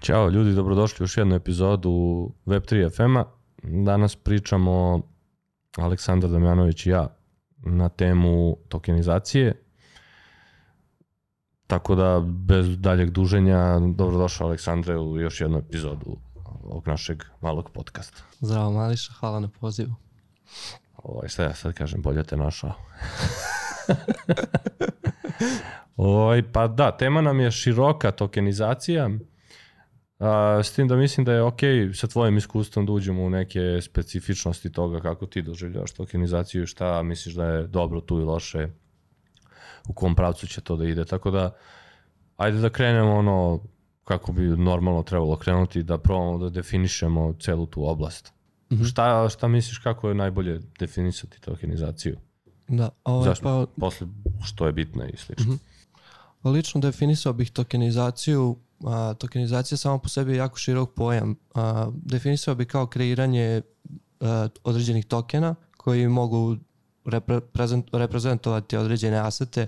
Ćao ljudi, dobrodošli u još jednu epizodu Web3 FM-a. Danas pričamo Aleksandar Damjanović i ja na temu tokenizacije. Tako da, bez daljeg duženja, dobrodošao Aleksandre u još jednu epizodu ovog našeg malog podcasta. Zdravo Mališa, hvala na pozivu. Ovaj, šta ja sad kažem, bolje te našao. ovaj, pa da, tema nam je široka tokenizacija. A, s tim da mislim da je ok sa tvojim iskustvom da uđemo u neke specifičnosti toga kako ti doživljavaš tokenizaciju i šta misliš da je dobro tu i loše, u kom pravcu će to da ide. Tako da, ajde da krenemo ono kako bi normalno trebalo krenuti, da probamo da definišemo celu tu oblast. Mm -hmm. šta, šta misliš kako je najbolje definisati tokenizaciju? Da, ovaj, Zašto? Pa, posle što je bitno i slično. Mm -hmm. Lično definisao bih tokenizaciju a, tokenizacija samo po sebi je jako širok pojam. A, definisao bi kao kreiranje a, određenih tokena koji mogu reprezent, reprezentovati određene asete,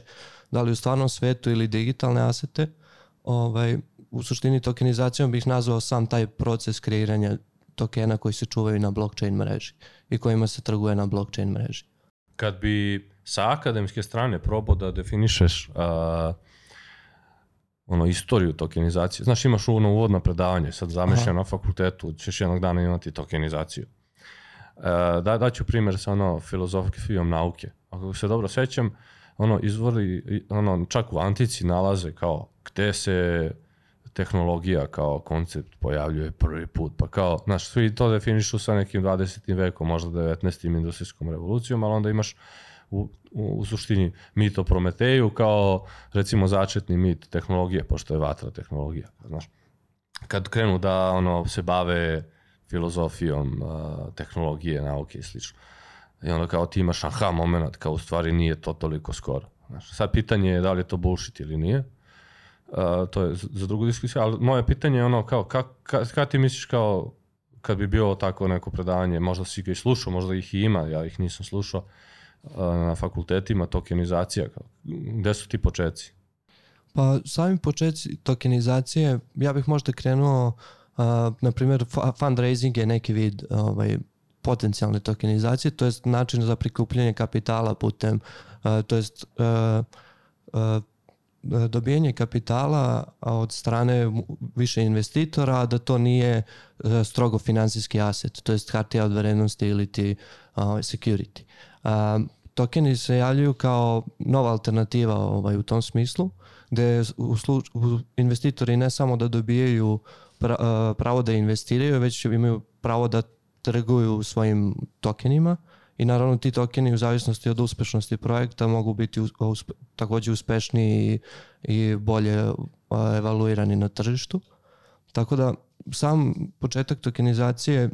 da li u stvarnom svetu ili digitalne asete. Ovaj, u suštini tokenizacijom bih nazvao sam taj proces kreiranja tokena koji se čuvaju na blockchain mreži i kojima se trguje na blockchain mreži. Kad bi sa akademske strane probao da definišeš uh, ono, istoriju tokenizacije. Znaš, imaš ono uvodno predavanje, sad zamišljam na fakultetu, ćeš jednog dana imati tokenizaciju. E, da, daću primjer sa ono filozofijom nauke. Ako se dobro sećam, ono izvori, ono, čak u antici nalaze kao gde se tehnologija kao koncept pojavljuje prvi put, pa kao, znaš, svi to definišu sa nekim 20. vekom, možda 19. industrijskom revolucijom, ali onda imaš u, u, u suštini mit o Prometeju kao recimo začetni mit tehnologije, pošto je vatra tehnologija, znaš. Kad krenu da ono se bave filozofijom tehnologije, nauke i slično. I onda kao ti imaš aha moment, kao u stvari nije to toliko skoro. Znaš, sad pitanje je da li je to bullshit ili nije. Uh, to je za drugu diskusiju, ali moje pitanje je ono kao, ka, ka, ka ti misliš kao kad bi bilo tako neko predavanje, možda si ga i slušao, možda ih i ima, ja ih nisam slušao, na fakultetima tokenizacija? Gde su ti početci? Pa sami početci tokenizacije, ja bih možda krenuo, uh, na primjer, fundraising je neki vid ovaj, potencijalne tokenizacije, to je način za prikupljanje kapitala putem, uh, to jest uh, uh, dobijanje kapitala od strane više investitora, da to nije strogo finansijski aset, to jest hartija od vrednosti ili ti security. Tokeni se javljaju kao nova alternativa ovaj, u tom smislu, gde u sluč, u investitori ne samo da dobijaju pra, pravo da investiraju, već imaju pravo da trguju svojim tokenima i naravno ti tokeni u zavisnosti od uspešnosti projekta mogu biti uspe, takođe uspešniji i, i bolje evaluirani na tržištu. Tako da sam početak tokenizacije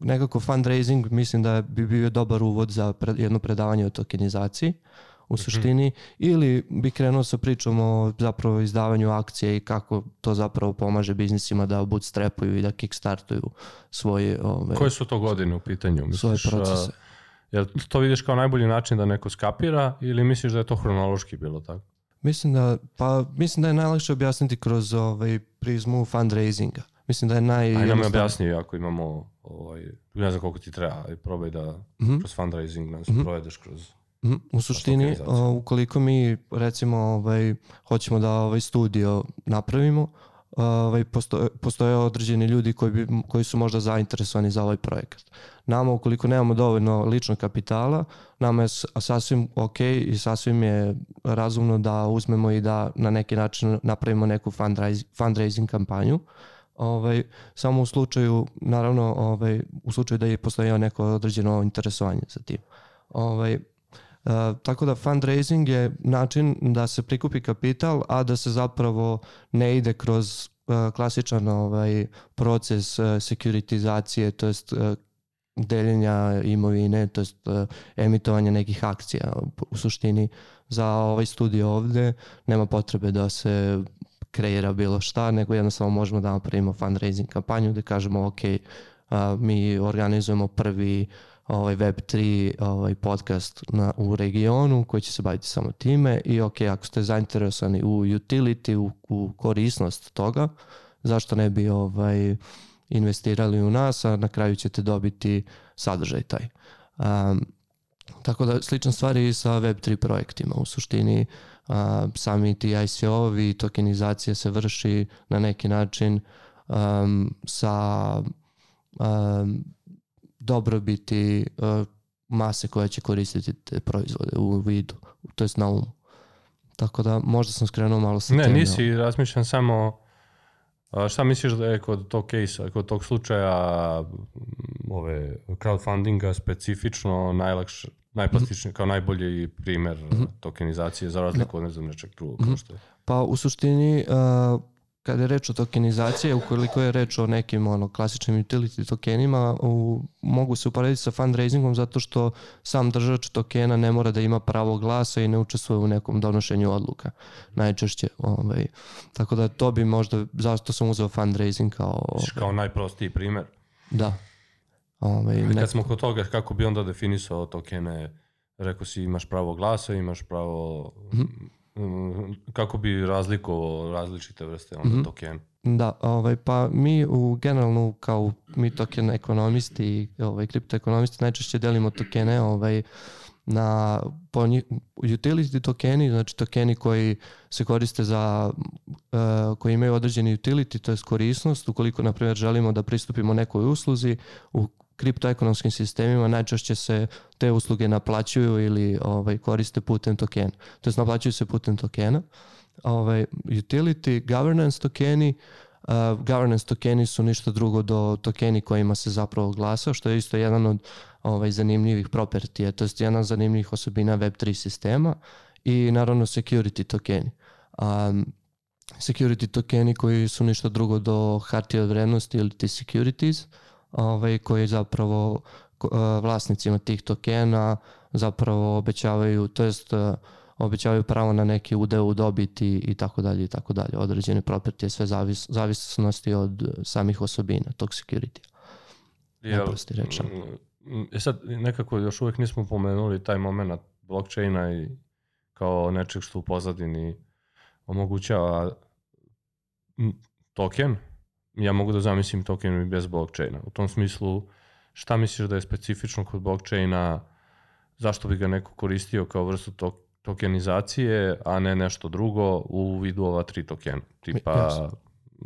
nekako fundraising mislim da bi bio dobar uvod za jedno predavanje o tokenizaciji u mhm. suštini mm -hmm. ili bi krenuo sa pričom o zapravo izdavanju akcije i kako to zapravo pomaže biznisima da bootstrapuju i da kickstartuju svoje ove, Koje su to godine u pitanju? Misliš, svoje procese. Jel to vidiš kao najbolji način da neko skapira ili misliš da je to hronološki bilo tako? Mislim da, pa, mislim da je najlakše objasniti kroz ovaj, prizmu fundraisinga. Mislim da je naj... Ajde nam objasni ako imamo, ovaj, ne znam koliko ti treba, aj probaj da mm -hmm. kroz fundraising nam se mm -hmm. provedeš kroz... Mm -hmm. U suštini, ukoliko mi recimo ovaj, hoćemo da ovaj studio napravimo, ovaj, postoje, postoje određeni ljudi koji, bi, koji su možda zainteresovani za ovaj projekat. Nama, ukoliko nemamo dovoljno ličnog kapitala, nama je sasvim ok i sasvim je razumno da uzmemo i da na neki način napravimo neku fundraising kampanju, ovaj, samo u slučaju, naravno, ovaj, u slučaju da je postojao neko određeno interesovanje za tim. Ovaj, tako da fundraising je način da se prikupi kapital, a da se zapravo ne ide kroz uh, klasičan ovaj proces uh, sekuritizacije, to jest uh, deljenja imovine, to jest uh, emitovanja nekih akcija. U suštini za ovaj studio ovde nema potrebe da se kreira bilo šta, nego jednostavno možemo da napravimo fundraising kampanju gde kažemo ok, mi organizujemo prvi ovaj Web3 ovaj podcast na, u regionu koji će se baviti samo time i ok, ako ste zainteresovani u utility, u, u korisnost toga, zašto ne bi ovaj investirali u nas, a na kraju ćete dobiti sadržaj taj. Um, tako da slična stvar i sa Web3 projektima. U suštini a, sami ti ICO-ovi, tokenizacija se vrši na neki način um, sa um, dobrobiti uh, mase koja će koristiti te proizvode u vidu, to jest na umu. Tako da možda sam skrenuo malo sa Ne, teme. nisi, razmišljam samo a, šta misliš da je kod tog case kod tog slučaja ove crowdfundinga specifično najlakše, najplastičniji, kao najbolji primer tokenizacije za razliku od ne znam nečeg drugog kao što je. Pa u suštini uh, kada je reč o tokenizaciji, ukoliko je reč o nekim ono, klasičnim utility tokenima, u, mogu se uporediti sa fundraisingom zato što sam držač tokena ne mora da ima pravo glasa i ne učestvuje u nekom donošenju odluka najčešće. Ovaj. Tako da to bi možda, zašto sam uzeo fundraising kao... Misliš Kao najprostiji primer. Da. Ovaj, ne, Kad smo kod toga, kako bi onda definisao tokene, rekao si imaš pravo glasa, imaš pravo... mm, Kako bi razlikovao različite vrste onda tokena? Da, ovaj, pa mi u generalno kao mi token ekonomisti i ovaj, kriptoekonomisti najčešće delimo tokene ovaj, na po njih, utility tokeni, znači tokeni koji se koriste za, uh, koji imaju određeni utility, to je korisnost, ukoliko na primjer želimo da pristupimo nekoj usluzi, u kriptoekonomskim sistemima najčešće se te usluge naplaćuju ili ovaj, koriste putem tokena. To jest naplaćuju se putem tokena. Ovaj, utility, governance tokeni, uh, governance tokeni su ništa drugo do tokeni kojima se zapravo glasa, što je isto jedan od ovaj, zanimljivih propertija, to je jedna od zanimljivih osobina Web3 sistema i naravno security tokeni. Um, security tokeni koji su ništa drugo do hartije od vrednosti ili ti securities, ovaj, koji zapravo uh, vlasnicima tih tokena zapravo obećavaju, to jest uh, obećavaju pravo na neki udeo u dobiti i tako dalje i tako dalje. Određene propertije, sve zavis, zavisnosti od samih osobina tog security. Jel, Najprosti rečeno. mm, E sad, nekako još uvijek nismo pomenuli taj moment blockchaina i kao nečeg što u pozadini omogućava mm, token. Ja mogu da zamislim token i bez blockchaina. U tom smislu, šta misliš da je specifično kod blockchaina, zašto bi ga neko koristio kao vrstu to, tokenizacije, a ne nešto drugo u vidu ova tri tokena, tipa Jasno.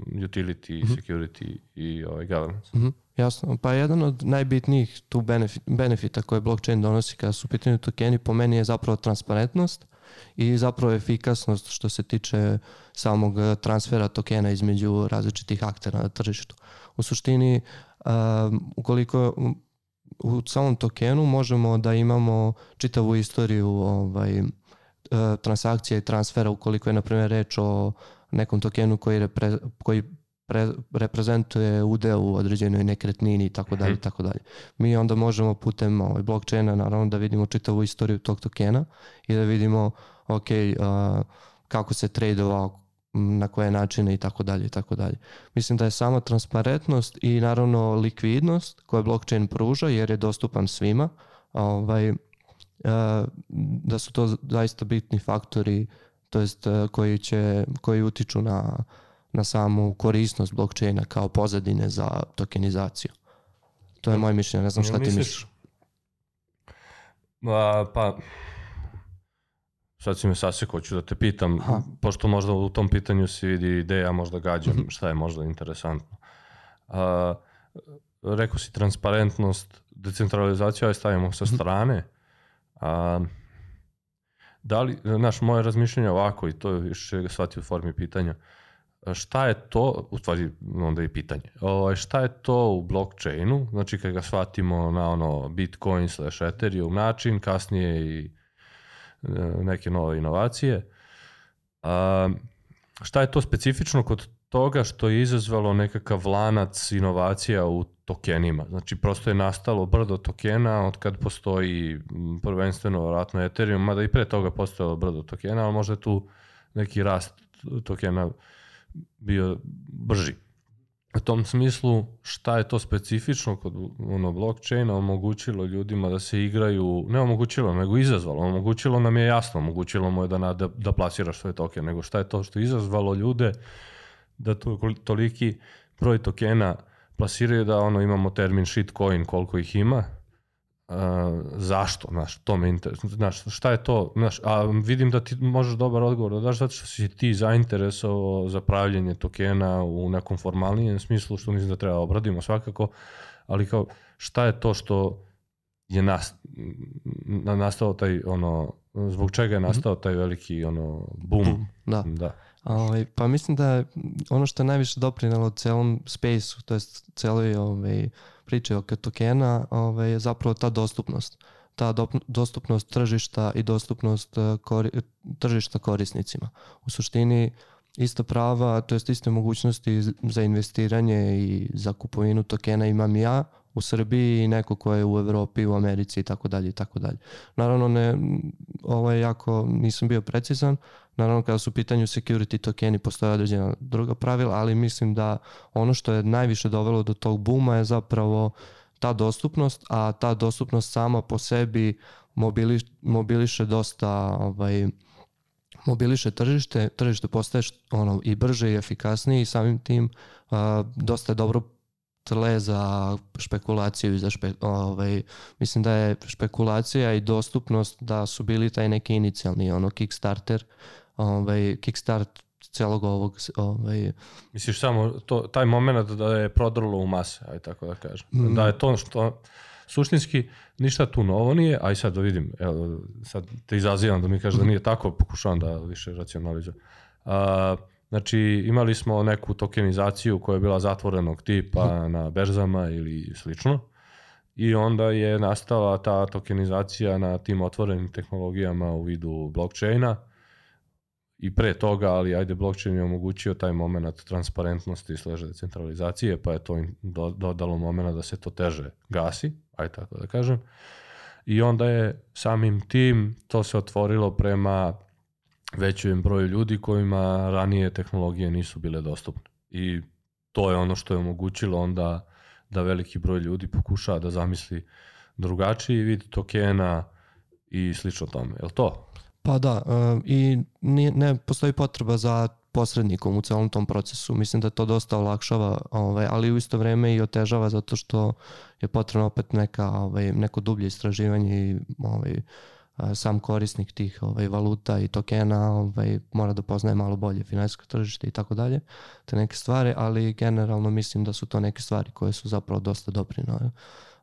utility, security i ovaj governance. Mhm, jasno. Pa jedan od najbitnijih tu benefit, benefita koje blockchain donosi kada su u pitanju tokeni po meni je zapravo transparentnost i zapravo efikasnost što se tiče samog eh, transfera tokena između različitih aktera na tržištu. U suštini, um, ukoliko u samom tokenu možemo da imamo čitavu istoriju ovaj, eh, transakcija i transfera ukoliko je na primjer reč o nekom tokenu koji, repre, koji pre, reprezentuje udeo u određenoj nekretnini i tako dalje i tako dalje. Mi onda možemo putem ovaj, blockchaina naravno da vidimo čitavu istoriju tog tokena i da vidimo ok, uh, kako se tradeovao, na koje načine i tako dalje i tako dalje. Mislim da je sama transparentnost i naravno likvidnost koje blockchain pruža jer je dostupan svima, ovaj, uh, da su to zaista bitni faktori to jest uh, koji će koji utiču na na samu korisnost blockchaina kao pozadine za tokenizaciju. To je moje mišljenje, ne znam šta ti misliš. A, pa, sad si me sasjekao, ću da te pitam, Aha. pošto možda u tom pitanju se vidi ideja, možda gađam, Mhm. šta je možda interesantno. A, rekao si transparentnost, decentralizaciju, aj stavimo sa Mhm. strane. A, da li, znaš, moje razmišljanje je ovako, i to je više shvatio u formi pitanja, šta je to, u stvari onda i pitanje, ovaj, šta je to u blockchainu, znači kad ga shvatimo na ono Bitcoin slash Ethereum način, kasnije i e, neke nove inovacije, a, šta je to specifično kod toga što je izazvalo nekakav lanac inovacija u tokenima. Znači, prosto je nastalo brdo tokena od kad postoji prvenstveno vratno Ethereum, mada i pre toga postojalo brdo tokena, ali možda je tu neki rast tokena bio brži. u tom smislu šta je to specifično kod ono, blockchaina omogućilo ljudima da se igraju, ne omogućilo, nego izazvalo. Omogućilo nam je jasno, omogućilo mu je da, na, da, da plasiraš svoje token, nego šta je to što je izazvalo ljude da to, toliki broj tokena plasiraju da ono imamo termin shitcoin koliko ih ima, Uh, zašto, znaš, to me interesuje, znaš, šta je to, znaš, a vidim da ti možeš dobar odgovor da daš zato što si ti zainteresovao za pravljenje tokena u nekom formalnijem smislu, što mislim da treba obradimo svakako, ali kao, šta je to što je nas, nastao taj, ono, zbog čega je mhm. nastao taj veliki, ono, boom. Da. da. Ovaj, pa mislim da je ono što je najviše doprinalo celom space-u, to jest celoj ovaj, priče oko tokena, ovaj, je zapravo ta dostupnost. Ta do, dostupnost tržišta i dostupnost eh, kori, tržišta korisnicima. U suštini ista prava, to jest iste mogućnosti za investiranje i za kupovinu tokena imam ja u Srbiji i neko ko je u Evropi, u Americi i tako dalje i tako dalje. Naravno ne, ovo je jako, nisam bio precizan, naravno kada su u pitanju security tokeni postoje određena druga pravila, ali mislim da ono što je najviše dovelo do tog buma je zapravo ta dostupnost, a ta dostupnost sama po sebi mobiliš, mobiliše dosta ovaj, mobiliše tržište, tržište postaje ono i brže i efikasnije i samim tim uh, dosta je dobro tle za špekulaciju i za špe, ovaj, mislim da je špekulacija i dostupnost da su bili taj neki inicijalni ono Kickstarter, ovaj, Kickstart celog ovog ovaj misliš samo to taj momenat da je prodrlo u mase aj tako da kažem. Mm. da je to što suštinski ništa tu novo nije aj sad da vidim evo sad te izazivam da mi kažeš da nije tako pokušavam da više racionalizujem. Uh, Znači, imali smo neku tokenizaciju koja je bila zatvorenog tipa mhm. na berzama ili slično. I onda je nastala ta tokenizacija na tim otvorenim tehnologijama u vidu blockchaina. I pre toga, ali ajde, blockchain je omogućio taj moment transparentnosti i sleže decentralizacije, pa je to dodalo moment da se to teže gasi, ajde tako da kažem. I onda je samim tim to se otvorilo prema većem broju ljudi kojima ranije tehnologije nisu bile dostupne. I to je ono što je omogućilo onda da veliki broj ljudi pokuša da zamisli drugačiji vid tokena i slično tome. Je li to? Pa da, uh, i ne, ne postoji potreba za posrednikom u celom tom procesu. Mislim da to dosta olakšava, ovaj, ali u isto vreme i otežava zato što je potrebno opet neka, ovaj, neko dublje istraživanje i ovaj, sam korisnik tih ovaj, valuta i tokena ovaj, mora da poznaje malo bolje finansijsko tržište i tako dalje, te neke stvari, ali generalno mislim da su to neke stvari koje su zapravo dosta doprinale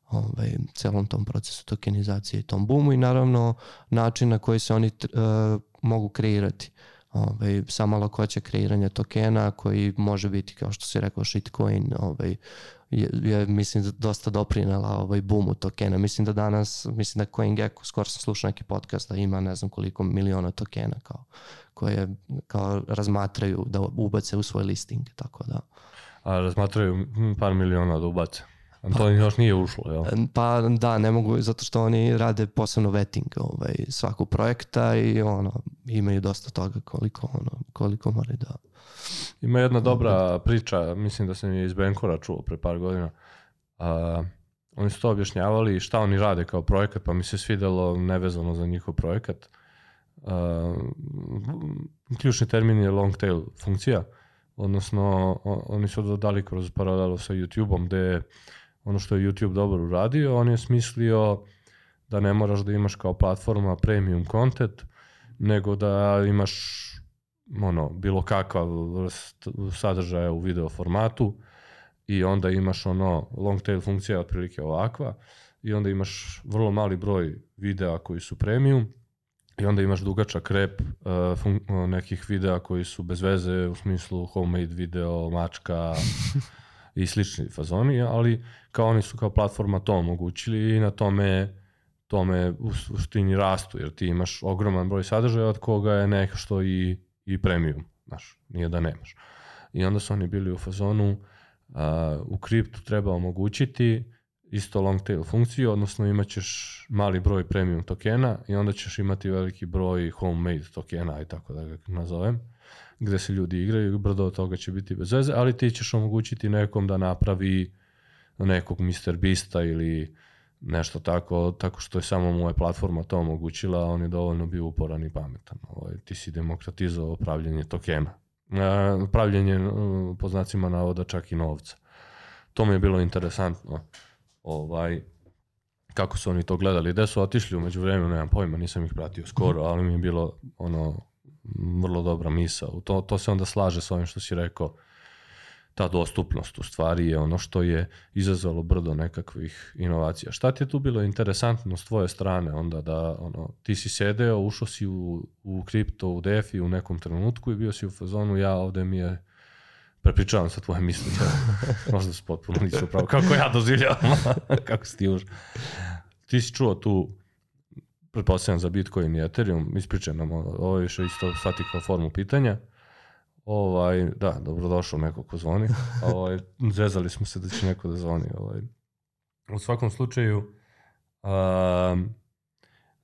ovaj, celom tom procesu tokenizacije i tom boomu i naravno način na koji se oni uh, mogu kreirati. Ovaj, sama lakoća kreiranja tokena koji može biti kao što si rekao shitcoin ovaj, je, je mislim dosta doprinela ovaj boomu tokena. Mislim da danas, mislim da CoinGecko, skoro sam slušao neki podcast da ima ne znam koliko miliona tokena kao, koje kao razmatraju da ubace u svoj listing, tako da. A razmatraju par miliona da ubace. A to pa, još nije ušlo, jel? Pa da, ne mogu, zato što oni rade posebno vetting ovaj, svakog projekta i ono, imaju dosta toga koliko, ono, koliko moraju da Ima jedna dobra priča, mislim da sam je iz Benkora čuo pre par godina. A, oni su to objašnjavali šta oni rade kao projekat, pa mi se svidelo nevezano za njihov projekat. A, ključni termin je long tail funkcija, odnosno oni su dodali kroz paralelu sa YouTube-om gde ono što je YouTube dobro uradio, on je smislio da ne moraš da imaš kao platforma premium content, nego da imaš ono, bilo kakva vrst sadržaja u video formatu i onda imaš ono long tail funkcija otprilike ovakva i onda imaš vrlo mali broj videa koji su premium i onda imaš dugačak rep uh, nekih videa koji su bez veze u smislu homemade video, mačka i slični fazoni, ali kao oni su kao platforma to omogućili i na tome tome u suštini rastu, jer ti imaš ogroman broj sadržaja od koga je nešto i i premium, znaš, nije da nemaš. I onda su oni bili u fazonu, uh, u kriptu treba omogućiti isto long tail funkciju, odnosno imat ćeš mali broj premium tokena i onda ćeš imati veliki broj homemade tokena i tako da ga nazovem, gde se ljudi igraju, brdo od toga će biti bez veze, ali ti ćeš omogućiti nekom da napravi nekog Mr. Beasta ili nešto tako, tako što je samo moja platforma to omogućila, on je dovoljno bio uporan i pametan. Ovaj, ti si demokratizovao pravljenje tokena. E, pravljenje, po znacima navoda, čak i novca. To mi je bilo interesantno. Ovaj, kako su oni to gledali, gde su otišli umeđu vremenu, nemam pojma, nisam ih pratio skoro, ali mi je bilo ono vrlo dobra misa. To, to se onda slaže s ovim što si rekao, ta dostupnost u stvari je ono što je izazvalo brdo nekakvih inovacija. Šta ti je tu bilo interesantno s tvoje strane onda da ono, ti si sedeo, ušao si u, u kripto, u DeFi u nekom trenutku i bio si u fazonu ja ovde mi je prepričavam sa tvoje misli. Možda se potpuno nisu pravo. Kako ja doživljavam, kako si ti už. Ti si čuo tu pretpostavljam za Bitcoin i Ethereum, ispričaj nam, ovo je više isto shvati kao formu pitanja. Ovaj, da, dobrodošao neko ko zvoni. Ovaj, zezali smo se da će neko da zvoni. Ovaj. U svakom slučaju, um,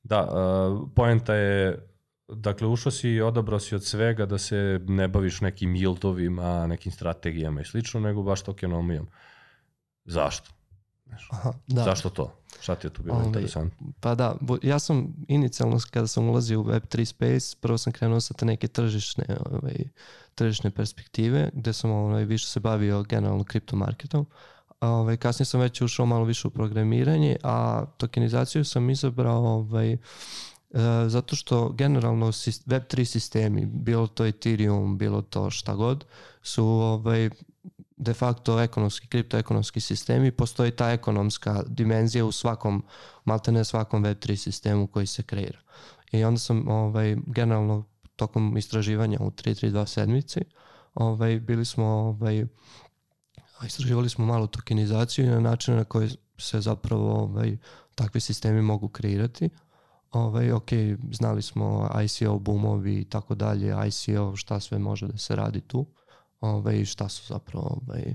da, uh, poenta je, dakle, ušao si i odabrao si od svega da se ne baviš nekim yieldovima, nekim strategijama i slično, nego baš tokenomijom. Zašto? Aha, da. Zašto to? Šta ti je tu bilo Ove, interesantno? Pa da, ja sam inicijalno kada sam ulazio u Web3 space, prvo sam krenuo sa te neke tržišne, ovaj, tržišne perspektive, gde sam ovaj, više se bavio generalno kriptomarketom. Ovaj, kasnije sam već ušao malo više u programiranje, a tokenizaciju sam izabrao ovaj, e, zato što generalno Web3 sistemi, bilo to Ethereum, bilo to šta god, su ovaj, de facto ekonomski, kriptoekonomski sistemi, postoji ta ekonomska dimenzija u svakom, malte ne svakom Web3 sistemu koji se kreira. I onda sam ovaj, generalno tokom istraživanja u 332 sedmici ovaj, bili smo ovaj, istraživali smo malo tokenizaciju i na način na koji se zapravo ovaj, takvi sistemi mogu kreirati. Ovaj, ok, znali smo ICO boomovi i tako dalje, ICO, šta sve može da se radi tu ovaj, šta su zapravo ovaj,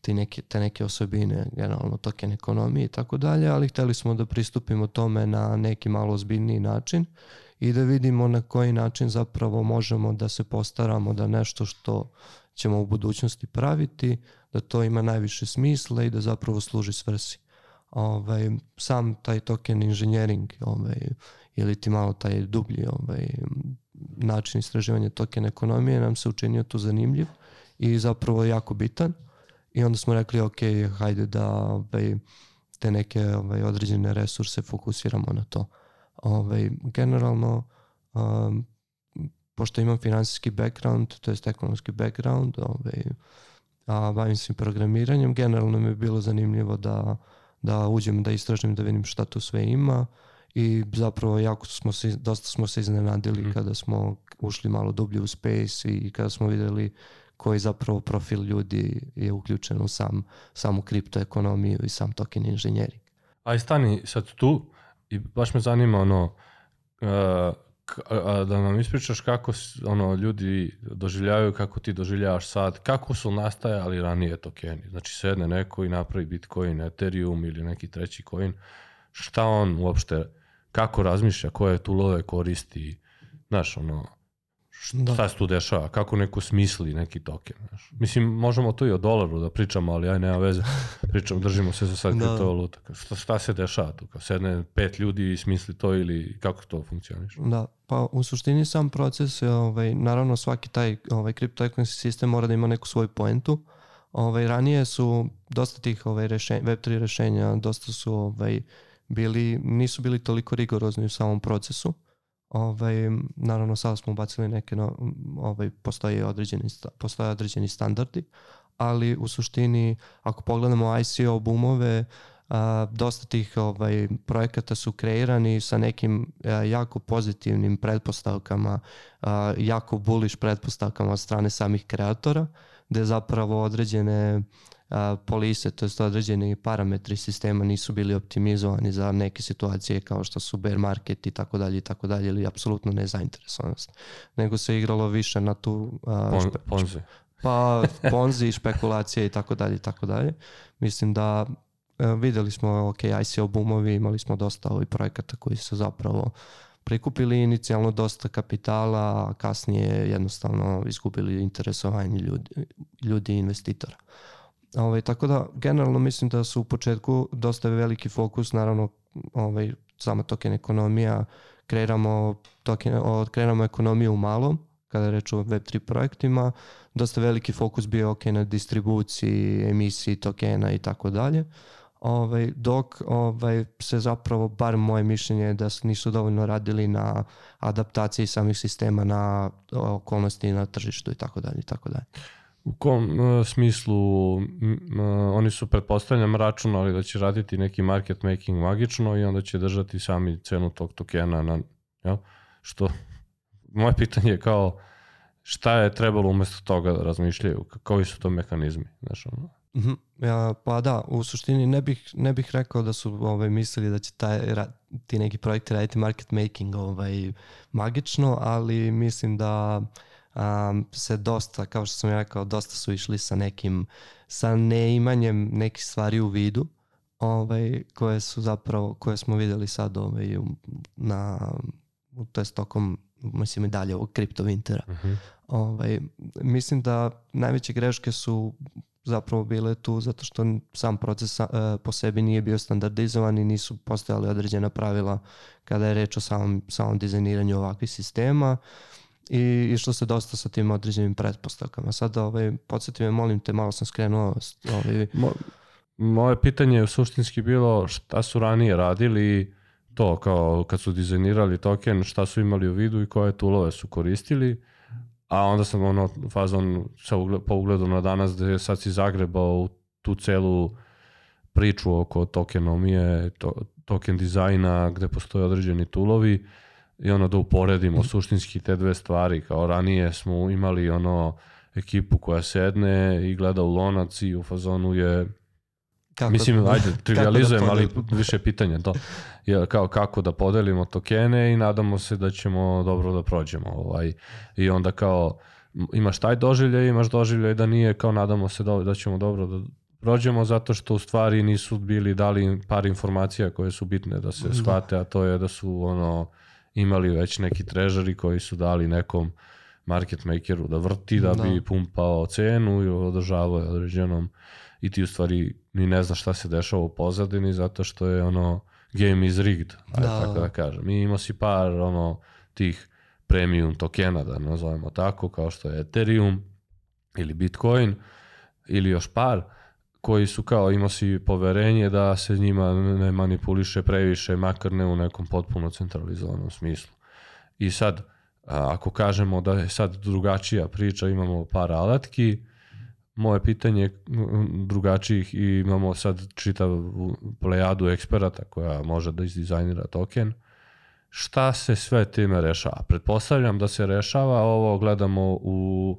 ti neke, te neke osobine, generalno token ekonomije i tako dalje, ali hteli smo da pristupimo tome na neki malo ozbiljniji način i da vidimo na koji način zapravo možemo da se postaramo da nešto što ćemo u budućnosti praviti, da to ima najviše smisla i da zapravo služi svrsi. Ovaj, sam taj token engineering ovaj, ili ti malo taj dublji ovaj, način istraživanja token ekonomije nam se učinio tu zanimljiv i zapravo jako bitan i onda smo rekli ok, hajde da ovaj, te neke ovaj, određene resurse fokusiramo na to. Ovaj, generalno, um, pošto imam finansijski background, to je ekonomski background, ovaj, a bavim se programiranjem, generalno mi je bilo zanimljivo da, da uđem, da istražim, da vidim šta tu sve ima i zapravo jako smo se, dosta smo se iznenadili mm. kada smo ušli malo dublje u space i kada smo videli koji zapravo profil ljudi je uključen u sam, samu kriptoekonomiju i sam token inženjering. Aj stani sad tu i baš me zanima ono, uh, da nam ispričaš kako ono ljudi doživljavaju, kako ti doživljavaš sad, kako su nastajali ranije tokeni. Znači sedne neko i napravi Bitcoin, Ethereum ili neki treći coin, šta on uopšte, kako razmišlja, koje tu love koristi, znaš, ono, Da. Šta se tu dešava? Kako neko smisli neki token? Znaš? Mislim, možemo to i o dolaru da pričamo, ali aj nema veze. Pričamo, držimo se za sad da. kriptovaluta. Šta, šta se dešava tu? Kao sedne pet ljudi i smisli to ili kako to funkcioniš? Da, pa u suštini sam proces, ovaj, naravno svaki taj ovaj, kriptoekonomski sistem mora da ima neku svoju poentu. Ovaj, ranije su dosta tih ovaj, rešenja, Web3 rešenja, dosta su ovaj, bili, nisu bili toliko rigorozni u samom procesu Ovaj, naravno sada smo ubacili neke, no, ovaj, postoje, određeni, postoje određeni standardi, ali u suštini ako pogledamo ICO boomove, a, dosta tih ovaj, projekata su kreirani sa nekim a, jako pozitivnim pretpostavkama, a, jako bullish pretpostavkama od strane samih kreatora, gde zapravo određene a, polise, to je određeni parametri sistema nisu bili optimizovani za neke situacije kao što su bear market i tako dalje i tako dalje ili apsolutno nezainteresovanost. Nego se igralo više na tu a, Pon, špe, ponzi. Pa ponzi, špekulacije i tako dalje i tako dalje. Mislim da e, videli smo, ok, ICO boomovi, imali smo dosta ovih projekata koji su zapravo prikupili inicijalno dosta kapitala, a kasnije jednostavno izgubili interesovanje ljudi, ljudi i investitora. Ovaj, tako da, generalno mislim da su u početku dosta veliki fokus, naravno, ovaj, sama token ekonomija, kreiramo, token, kreiramo ekonomiju u malom, kada je reč o Web3 projektima, dosta veliki fokus bio ok na distribuciji, emisiji tokena i tako dalje. Ovaj, dok ovaj, se zapravo, bar moje mišljenje je da nisu dovoljno radili na adaptaciji samih sistema na okolnosti na tržištu i tako dalje i tako dalje. U kom uh, smislu uh, oni su pretpostavljam računali da će raditi neki market making magično i onda će držati sami cenu tog tokena na, ja? što moje pitanje je kao šta je trebalo umesto toga da razmišljaju, koji su to mehanizmi, znaš ono? Ja, pa da, u suštini ne bih, ne bih rekao da su ovaj, mislili da će taj, ti neki projekti raditi market making ovaj, magično, ali mislim da um, se dosta, kao što sam ja rekao, dosta su išli sa nekim, sa neimanjem nekih stvari u vidu, ovaj, koje su zapravo, koje smo videli sad ovaj, na, to je tokom mislim i dalje ovog kripto vintera. Uh mhm. -huh. ovaj, mislim da najveće greške su zapravo bile tu zato što sam proces uh, po sebi nije bio standardizovan i nisu postojali određena pravila kada je reč o samom, samom dizajniranju ovakvih sistema i išlo se dosta sa tim određenim pretpostavkama. Sada ovaj, podsjeti me, molim te, malo sam skrenuo ovaj... Mo, moje pitanje je suštinski bilo šta su ranije radili to kao kad su dizajnirali token, šta su imali u vidu i koje tulove su koristili, a onda sam ono fazon sa ugled, po ugledu na danas gde sad si zagrebao u tu celu priču oko tokenomije, to, token dizajna gde postoje određeni tulovi i ono da uporedimo suštinski te dve stvari, kao ranije smo imali ono ekipu koja sedne i gleda u lonac i u fazonu je Kako Mislim, ajde, trivializujem, da ali više pitanja to. Je, kao kako da podelimo tokene i nadamo se da ćemo dobro da prođemo. Ovaj. I onda kao imaš taj doživljaj, imaš doživljaj da nije kao nadamo se da, da ćemo dobro da prođemo zato što u stvari nisu bili dali par informacija koje su bitne da se da. shvate, a to je da su ono imali već neki trežari koji su dali nekom market makeru da vrti da, da. bi pumpao cenu i održavao određenom i ti u stvari ni ne znaš šta se dešava u pozadini zato što je ono game is rigged, da. tako da kažem. I imao si par ono tih premium tokena, da nazovemo tako, kao što je Ethereum ili Bitcoin ili još par, koji su kao imao si poverenje da se njima ne manipuliše previše, makar ne u nekom potpuno centralizovanom smislu. I sad, ako kažemo da je sad drugačija priča, imamo par alatki, moje pitanje drugačijih i imamo sad čitav plejadu eksperata koja može da izdizajnira token. Šta se sve time rešava? Pretpostavljam da se rešava, ovo gledamo u,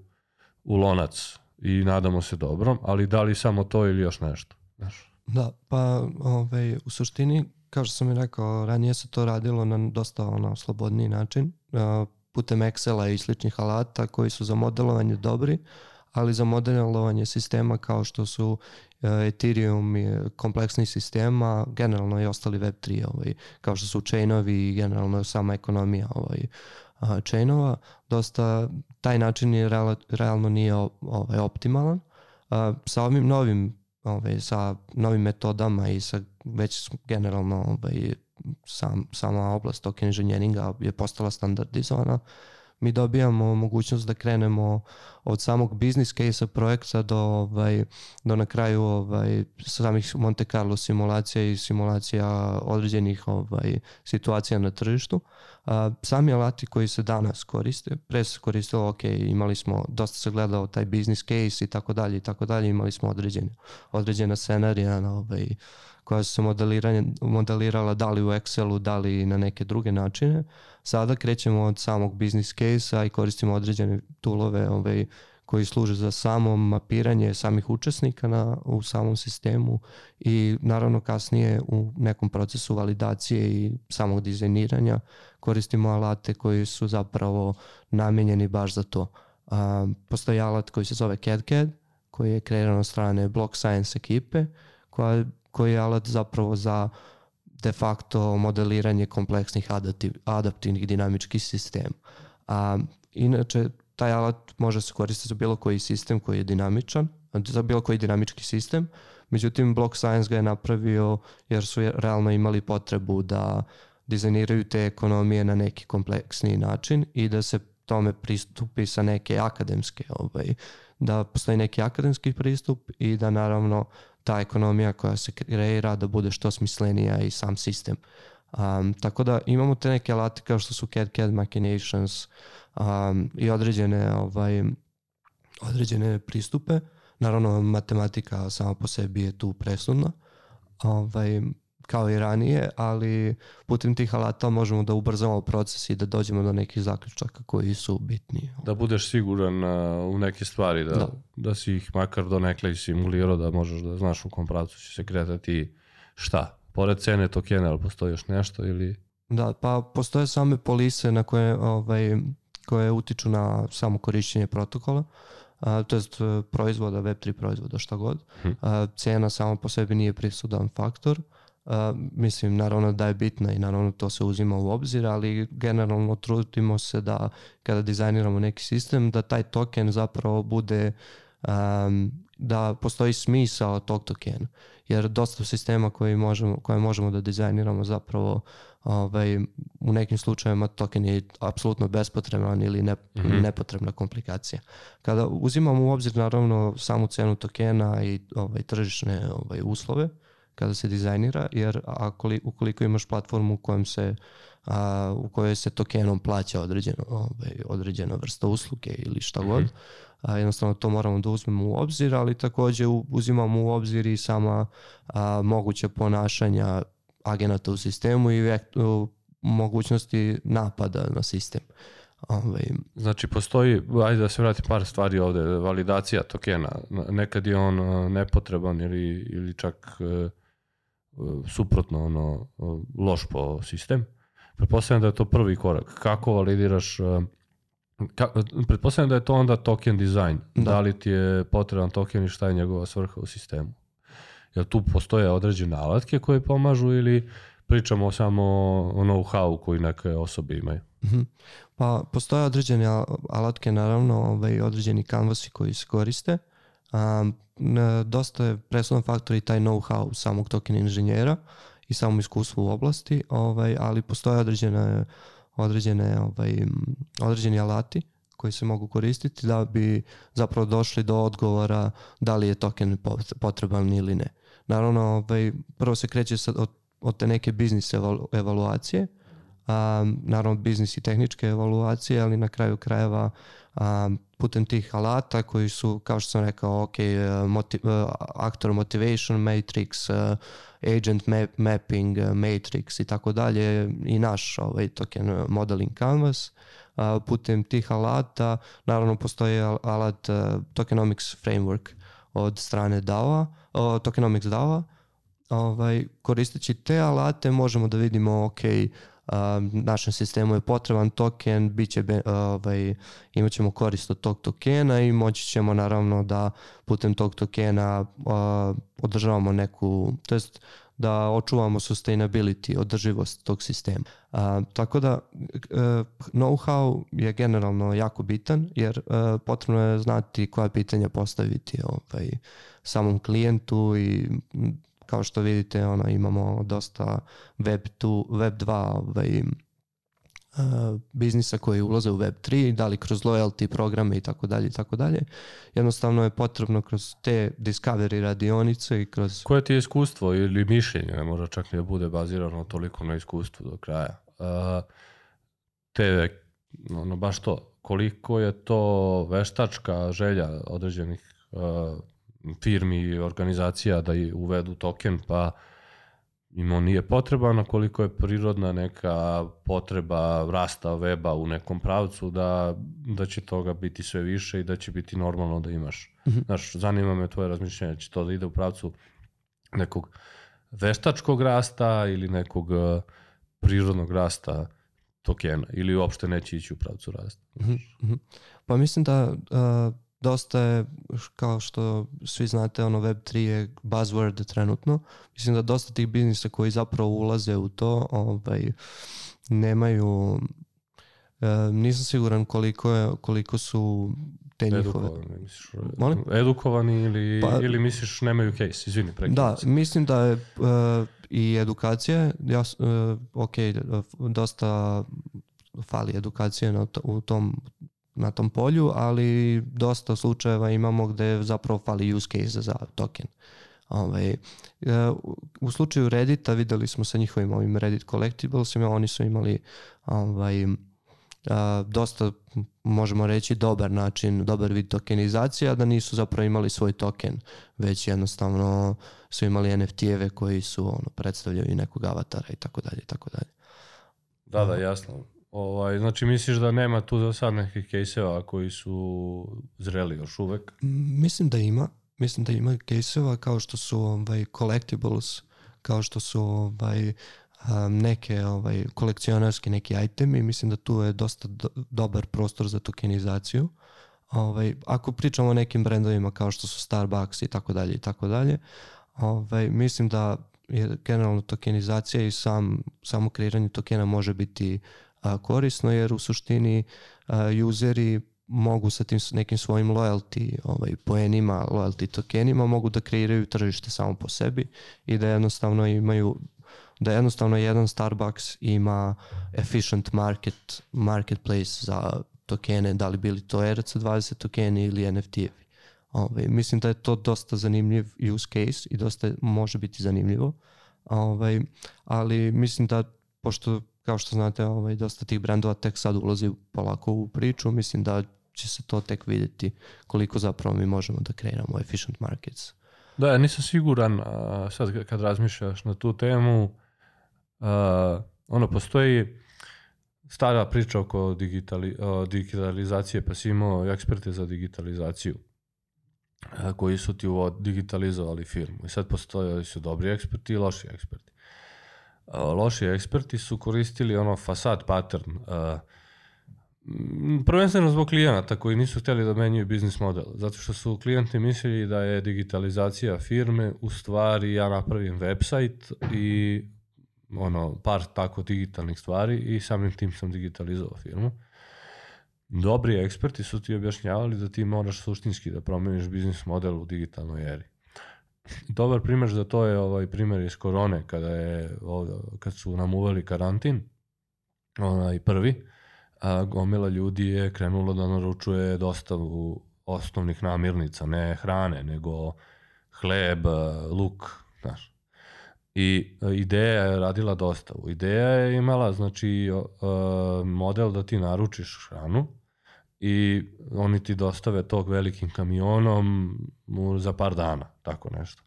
u lonac i nadamo se dobrom, ali da li samo to ili još nešto? Znaš? Da, pa ovaj, u suštini, kao što sam i rekao, ranije se to radilo na dosta ono, slobodniji način, putem Excela i sličnih alata koji su za modelovanje dobri, ali za modelovanje sistema kao što su uh, Ethereum i kompleksni sistema, generalno i ostali Web3, ovaj, kao što su chainovi i generalno sama ekonomija ovaj, uh, chainova, dosta taj način je real, realno nije ovaj, optimalan. Uh, sa ovim novim ovaj, sa novim metodama i sa već generalno ovaj, sam, sama oblast token inženjeringa je postala standardizovana. Uh, mi dobijamo mogućnost da krenemo od samog business case-a projekta do, ovaj, do na kraju ovaj, samih Monte Carlo simulacija i simulacija određenih ovaj, situacija na tržištu. A, sami alati koji se danas koriste, pre se koristilo, ok, imali smo, dosta se gledao taj business case i tako dalje i tako dalje, imali smo određene, određena scenarija na ovaj, koja su se modelirala da li u Excelu, da li na neke druge načine. Sada krećemo od samog business case-a i koristimo određene toolove ovaj, koji služe za samo mapiranje samih učesnika na, u samom sistemu i naravno kasnije u nekom procesu validacije i samog dizajniranja koristimo alate koji su zapravo namenjeni baš za to. A, postoji alat koji se zove CAD-CAD koji je kreiran od strane Block Science ekipe koja koji je alat zapravo za de facto modeliranje kompleksnih adaptiv, adaptivnih dinamičkih sistema. A, inače, taj alat može se koristiti za bilo koji sistem koji je dinamičan, za bilo koji dinamički sistem, međutim Block Science ga je napravio jer su realno imali potrebu da dizajniraju te ekonomije na neki kompleksniji način i da se tome pristupi sa neke akademske, ovaj, da postoji neki akademski pristup i da naravno ta ekonomija koja se kreira da bude što smislenija i sam sistem. Um, tako da imamo te neke alate kao što su CAD-CAD machinations um, i određene ovaj, određene pristupe. Naravno, matematika sama po sebi je tu presudna. Ovaj, kao i ranije, ali putem tih alata možemo da ubrzamo proces i da dođemo do nekih zaključaka koji su bitni. Da budeš siguran u neke stvari, da, da. da si ih makar do nekle simulirao, da možeš da znaš u kom pravcu će se kretati šta. Pored cene tokena, ali postoji još nešto ili... Da, pa postoje same polise na koje, ovaj, koje utiču na samo korišćenje protokola. Uh, to jest proizvoda, Web3 proizvoda, šta god. Hm. Uh, cena samo po sebi nije prisudan faktor. Uh, Uh, mislim, naravno da je bitna i naravno to se uzima u obzir, ali generalno trudimo se da kada dizajniramo neki sistem, da taj token zapravo bude um, da postoji smisao tog tokena. Jer dosta sistema koji možemo, koje možemo da dizajniramo zapravo ovaj, u nekim slučajevima token je apsolutno bespotreban ili ne, mm -hmm. nepotrebna komplikacija. Kada uzimamo u obzir naravno samu cenu tokena i ovaj, tržišne ovaj, uslove, kada se dizajnira, jer akoli, ukoliko imaš platformu u kojem se a, u kojoj se tokenom plaća određeno, ovaj, određena vrsta usluge ili šta god, mm -hmm. a, jednostavno to moramo da uzmemo u obzir, ali takođe uzimamo u obzir i sama a, moguća ponašanja agenata u sistemu i vektu, mogućnosti napada na sistem. Ovaj. Znači postoji, ajde da se vrati par stvari ovde, validacija tokena. Nekad je on nepotreban ili, ili čak suprotno ono loš po sistem. Pretpostavljam da je to prvi korak. Kako validiraš Ka, pretpostavljam da je to onda token design. Da. da li ti je potreban token i šta je njegova svrha u sistemu? Jel tu postoje određene alatke koje pomažu ili pričamo samo o know-how koji neke osobe imaju? Mm -hmm. Pa postoje određene alatke, naravno, ovaj, određeni kanvasi koji se koriste. Uh, Um, dosta je presudan faktor i taj know-how samog token inženjera i samom iskustvu u oblasti, ovaj, ali postoje određene, određene, ovaj, određeni alati koji se mogu koristiti da bi zapravo došli do odgovora da li je token potreban ili ne. Naravno, ovaj, prvo se kreće sad od, od te neke biznis evalu, evaluacije, um, naravno biznis i tehničke evaluacije, ali na kraju krajeva um, putem tih alata koji su, kao što sam rekao, ok, uh, motiv, uh, actor motivation matrix, uh, agent map, mapping matrix i tako dalje i naš ovaj token modeling canvas. Putem tih alata, naravno postoji alat tokenomics framework od strane DAO-a, tokenomics DAO-a, ovaj, koristeći te alate možemo da vidimo, ok, našem sistemu je potreban token, bit će, ovaj, imat ćemo korist od tog tokena i moći ćemo naravno da putem tog tokena održavamo neku, to jest da očuvamo sustainability, održivost tog sistema. Uh, tako da uh, know-how je generalno jako bitan jer uh, potrebno je znati koja pitanja postaviti ovaj, samom klijentu i kao što vidite ono, imamo dosta web, 2, web 2 ovaj, uh, biznisa koji ulaze u web 3, da li kroz loyalty programe i tako dalje i tako dalje. Jednostavno je potrebno kroz te discovery radionice i kroz... Koje ti je iskustvo ili mišljenje, ne može čak ni da bude bazirano toliko na iskustvu do kraja. Uh, te, ono, baš to, koliko je to veštačka želja određenih uh, firmi i organizacija da uvedu token, pa im on nije potreban, koliko je prirodna neka potreba rasta weba u nekom pravcu da, da će toga biti sve više i da će biti normalno da imaš. Mm -hmm. Znaš, zanima me tvoje razmišljenje, će to da ide u pravcu nekog veštačkog rasta ili nekog uh, prirodnog rasta tokena ili uopšte neće ići u pravcu rasta. Mm -hmm. Pa mislim da uh, dosta je, kao što svi znate, ono Web3 je buzzword trenutno. Mislim da dosta tih biznisa koji zapravo ulaze u to, ovaj, nemaju, e, nisam siguran koliko, je, koliko su te njihove... Edukovani, misliš, edukovani ili, pa, ili misliš nemaju case, izvini, prekidam Da, mislim da je uh, i edukacija, ja, uh, ok, dosta fali edukacije na, u tom, na tom polju, ali dosta slučajeva imamo gde zapravo fali use case za token. Ovaj, u slučaju Reddita videli smo sa njihovim ovim Reddit Collectiblesima, oni su imali ovaj, dosta, možemo reći, dobar način, dobar vid tokenizacije, a da nisu zapravo imali svoj token, već jednostavno su imali NFT-eve koji su ono, predstavljaju nekog avatara i tako dalje i tako dalje. Da, da, jasno. Ovaj, znači misliš da nema tu za sad nekih kejseva koji su zreli još uvek? Mislim da ima. Mislim da ima kejseva kao što su ovaj, collectibles, kao što su ovaj, neke ovaj, kolekcionarski neki itemi. Mislim da tu je dosta do, dobar prostor za tokenizaciju. Ovaj, ako pričamo o nekim brendovima kao što su Starbucks i tako dalje i tako dalje, ovaj, mislim da je generalno tokenizacija i sam, samo kreiranje tokena može biti a, korisno jer u suštini useri mogu sa tim nekim svojim loyalty ovaj, poenima, loyalty tokenima mogu da kreiraju tržište samo po sebi i da jednostavno imaju da jednostavno jedan Starbucks ima efficient market, marketplace za tokene, da li bili to ERC20 tokeni ili NFT-evi. Ovaj, mislim da je to dosta zanimljiv use case i dosta može biti zanimljivo. Ovaj, ali mislim da, pošto kao što znate, ovaj, dosta tih brendova tek sad ulazi polako u priču, mislim da će se to tek videti koliko zapravo mi možemo da kreiramo efficient markets. Da, ja nisam siguran, a, sad kad razmišljaš na tu temu, a, ono, postoji stara priča oko digitali, o, digitalizacije, pa si imao eksperte za digitalizaciju a, koji su ti digitalizovali firmu. I sad postoje su dobri eksperti i loši eksperti. Loši eksperti su koristili ono fasad pattern, Prvenstveno zbog klijenata koji nisu hteli da menjaju biznis model, zato što su klijenti mislili da je digitalizacija firme u stvari ja napravim website i ono, par tako digitalnih stvari i samim tim sam digitalizovao firmu. Dobri eksperti su ti objašnjavali da ti moraš suštinski da promeniš biznis model u digitalnoj eri. Dobar primjer za to je ovaj primjer iz korone kada je kad su nam uveli karantin, onaj prvi, a gomila ljudi je krenulo da naručuje dostavu osnovnih namirnica, ne hrane, nego hleb, luk, znaš. I ideja je radila dostavu. Ideja je imala, znači, model da ti naručiš hranu i oni ti dostave tog velikim kamionom za par dana, tako nešto.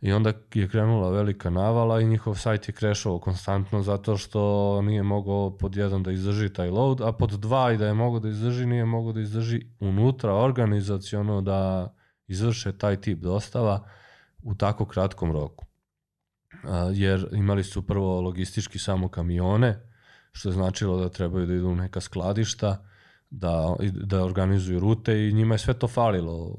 I onda je krenula velika navala i njihov sajt je krešao konstantno zato što nije mogao pod jedan da izdrži taj load, a pod dva i da je mogao da izdrži, nije mogao da izdrži unutra organizacijono da izvrše taj tip dostava u tako kratkom roku. Jer imali su prvo logistički samo kamione, što je značilo da trebaju da idu u neka skladišta, da, da organizuju rute i njima je sve to falilo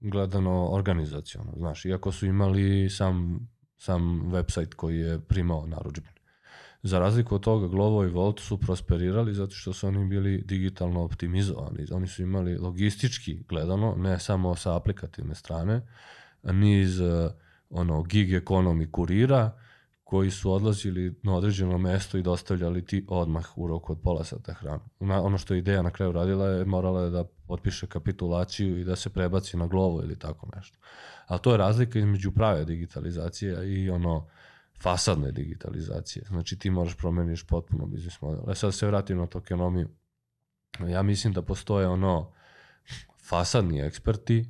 gledano organizacijono, znaš, iako su imali sam, sam website koji je primao naručbine. Za razliku od toga, Glovo i Volt su prosperirali zato što su oni bili digitalno optimizovani. Oni su imali logistički gledano, ne samo sa aplikativne strane, niz ono, gig ekonomi kurira, koji su odlazili na određeno mesto i dostavljali ti odmah u roku od pola sata hranu. Na, ono što je ideja na kraju radila je morala je da potpiše kapitulaciju i da se prebaci na glovo ili tako nešto. Ali to je razlika između prave digitalizacije i ono fasadne digitalizacije. Znači ti moraš promeniš potpuno biznis model. E sad se vratim na tokenomiju. Ja mislim da postoje ono fasadni eksperti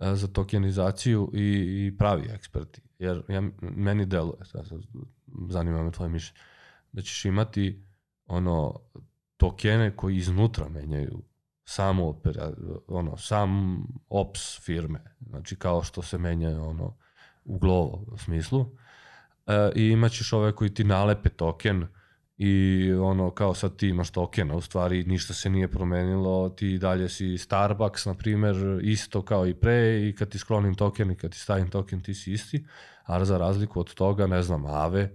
e, za tokenizaciju i, i pravi eksperti. Jer ja, meni deluje, sad, zanima me tvoje mišljenje, da ćeš imati ono tokene koji iznutra menjaju samo opera, ono, sam ops firme, znači kao što se menja ono u glovo smislu. E, I imaćeš ove koji ti nalepe token i ono kao sad ti imaš tokena, u stvari ništa se nije promenilo, ti dalje si Starbucks, na primer, isto kao i pre i kad ti sklonim token i kad ti stavim token ti si isti, a za razliku od toga, ne znam, Aave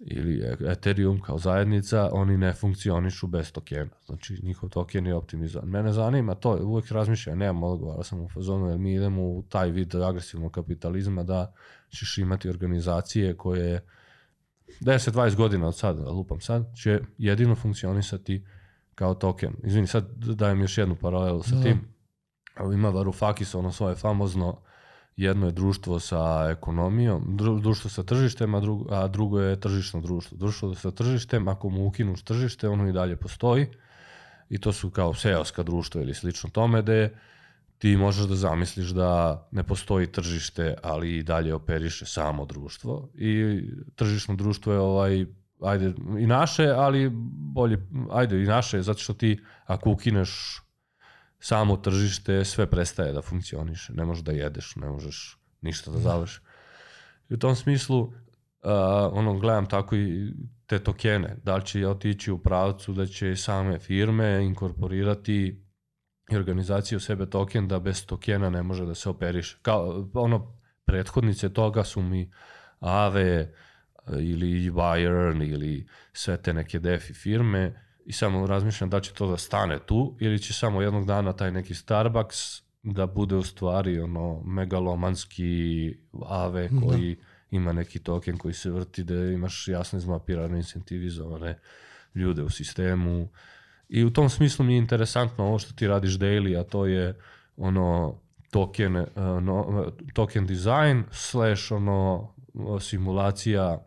ili Ethereum kao zajednica, oni ne funkcionišu bez tokena. Znači, njihov token je optimizovan. Mene zanima to, uvek razmišljam, nemam odgovora, sam u fazonu, jer mi idemo u taj vid agresivnog kapitalizma da ćeš imati organizacije koje 10-20 godina od sada, lupam sad, će jedino funkcionisati kao token. Izvini, sad dajem još jednu paralelu sa da. tim. Ima Varoufakis, ono svoje famozno, jedno je društvo sa ekonomijom, društvo sa tržištem, a drugo, a drugo je tržišno društvo. Društvo sa tržištem, ako mu ukinuš tržište, ono i dalje postoji i to su kao seoska društva ili slično tome, da je ti možeš da zamisliš da ne postoji tržište, ali i dalje operiše samo društvo. I tržišno društvo je ovaj ajde i naše, ali bolje ajde i naše zato što ti ako ukineš samo tržište sve prestaje da funkcioniše, ne možeš da jedeš, ne možeš ništa da završi. I u tom smislu uh, ono gledam tako i te tokene, da li će otići u pravcu da će same firme inkorporirati i u sebe token da bez tokena ne može da se operiše. Kao ono prethodnice toga su mi Aave ili Bayern ili sve te neke DeFi firme i samo razmišljam da će to da stane tu ili će samo jednog dana taj neki Starbucks da bude u stvari ono megalomanski Aave da. koji da. ima neki token koji se vrti da imaš jasno izmapirane incentivizovane ljude u sistemu I u tom smislu mi je interesantno ovo što ti radiš daily, a to je ono token, uh, no, token design slash ono simulacija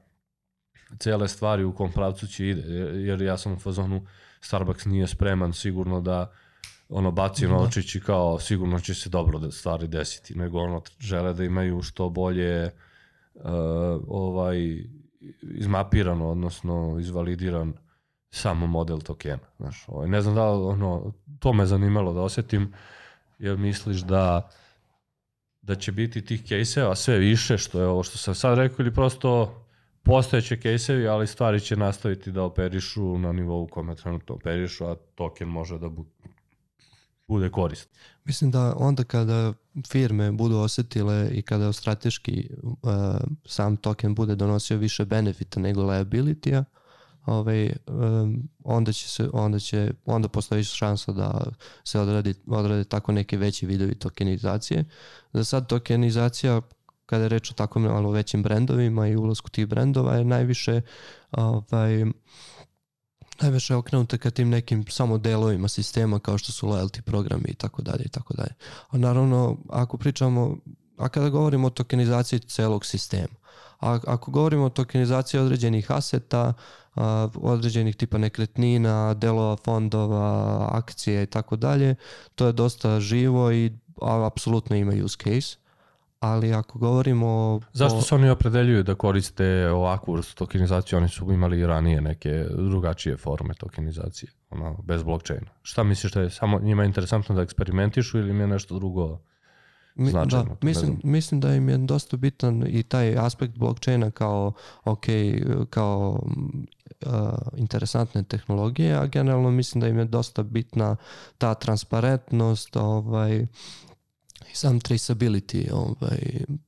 cele stvari u kom pravcu će ide, jer ja sam u fazonu Starbucks nije spreman sigurno da ono baci da. novčić i kao sigurno će se dobro da stvari desiti, nego ono žele da imaju što bolje uh, ovaj izmapirano, odnosno izvalidiran samo model tokena. Znaš, ovaj, ne znam da li, ono, to me zanimalo da osetim, jer misliš da da će biti tih kejseva sve više, što je ovo što sam sad rekao, ili prosto postojeće kejsevi, ali stvari će nastaviti da operišu na nivou kome trenutno operišu, a token može da bu, bude korist. Mislim da onda kada firme budu osetile i kada strateški uh, sam token bude donosio više benefita nego liability-a, ovaj, um, onda će se onda će onda postoji šansa da se odradi odrade tako neke veći vidovi tokenizacije. Za sad tokenizacija kada je reč o tako malo većim brendovima i ulazku tih brendova je najviše ovaj najviše okrenuta ka tim nekim samo delovima sistema kao što su loyalty programi i tako dalje i tako dalje. A naravno ako pričamo a kada govorimo o tokenizaciji celog sistema, a ako govorimo o tokenizaciji određenih aseta, određenih tipa nekretnina, delova fondova, akcije i tako dalje, to je dosta živo i apsolutno ima use case. Ali ako govorimo... Zašto o... se oni opredeljuju da koriste ovakvu vrstu tokenizaciju? Oni su imali i ranije neke drugačije forme tokenizacije, ono, bez blockchaina. Šta misliš da je samo njima interesantno da eksperimentišu ili im je nešto drugo značajno. Da, mislim, mislim da im je dosta bitan i taj aspekt blockchaina kao, ok, kao uh, interesantne tehnologije, a generalno mislim da im je dosta bitna ta transparentnost, ovaj, i sam traceability, ovaj,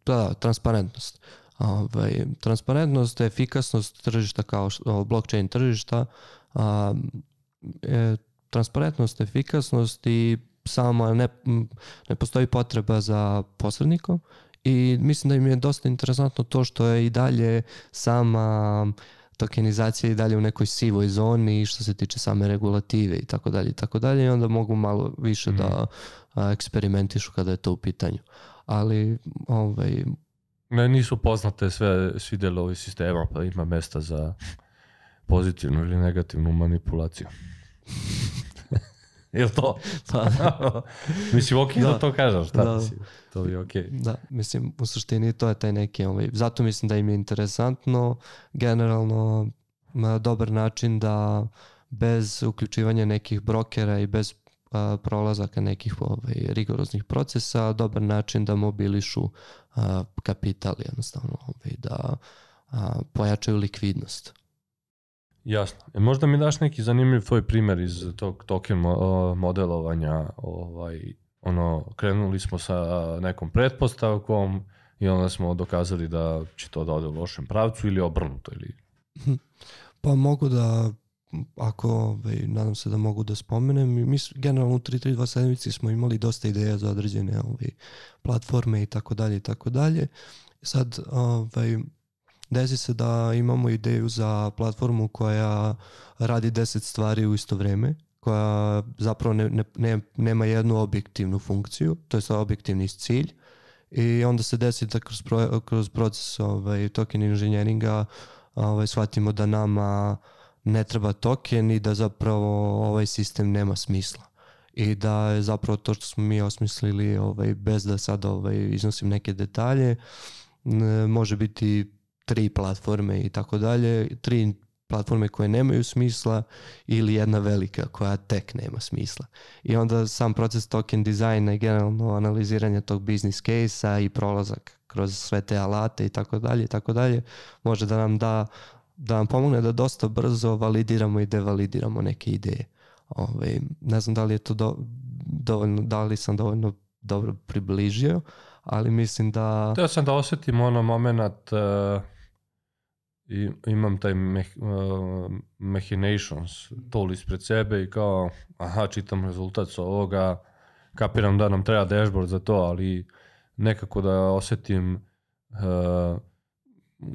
da, transparentnost. Ovaj, transparentnost, efikasnost tržišta kao blockchain tržišta, a, e, transparentnost, efikasnost i samo ne, ne postoji potreba za posrednikom i mislim da im je dosta interesantno to što je i dalje sama tokenizacija i dalje u nekoj sivoj zoni što se tiče same regulative i tako dalje i tako dalje i onda mogu malo više mm. da mhm. a, eksperimentišu kada je to u pitanju. Ali ovaj ne nisu poznate sve svi delovi sistema, pa ima mesta za pozitivnu ili negativnu manipulaciju. Jel to? Pa, mislim, ok da, da to kažeš, šta da, mislim, to je ok. Da, mislim, u suštini to je taj neki, ovaj, zato mislim da im je interesantno, generalno dobar način da bez uključivanja nekih brokera i bez a, prolazaka nekih ovaj, rigoroznih procesa, dobar način da mobilišu a, kapital jednostavno, ovaj, da a, pojačaju likvidnost. Jasno. E, možda mi daš neki zanimljiv tvoj primjer iz tog token modelovanja. Ovaj, ono, krenuli smo sa nekom pretpostavkom i onda smo dokazali da će to da ode u lošem pravcu ili obrnuto. Ili... Pa mogu da ako, ovaj, nadam se da mogu da spomenem, mi generalno u 332 sedmici smo imali dosta ideja za određene ovaj, platforme i tako dalje i tako dalje. Sad, ovaj, desi se da imamo ideju za platformu koja radi 10 stvari u isto vreme, koja zapravo ne, ne, ne, nema jednu objektivnu funkciju, to je objektivni cilj. I onda se desi da kroz, pro, kroz proces ovaj, token inženjeringa ovaj, shvatimo da nama ne treba token i da zapravo ovaj sistem nema smisla. I da je zapravo to što smo mi osmislili ovaj, bez da sad ovaj, iznosim neke detalje može biti tri platforme i tako dalje, tri platforme koje nemaju smisla ili jedna velika koja tek nema smisla. I onda sam proces token dizajna i generalno analiziranje tog business case-a i prolazak kroz sve te alate i tako dalje i tako dalje može da nam da da nam pomogne da dosta brzo validiramo i devalidiramo neke ideje. Ove, ne znam da li je to do, dovoljno, da li sam dovoljno dobro približio, ali mislim da... Teo sam da osetim ono moment uh, i imam taj meh, uh, machinations tool ispred sebe i kao aha čitam rezultat sa ovoga kapiram da nam treba dashboard za to ali nekako da osetim uh,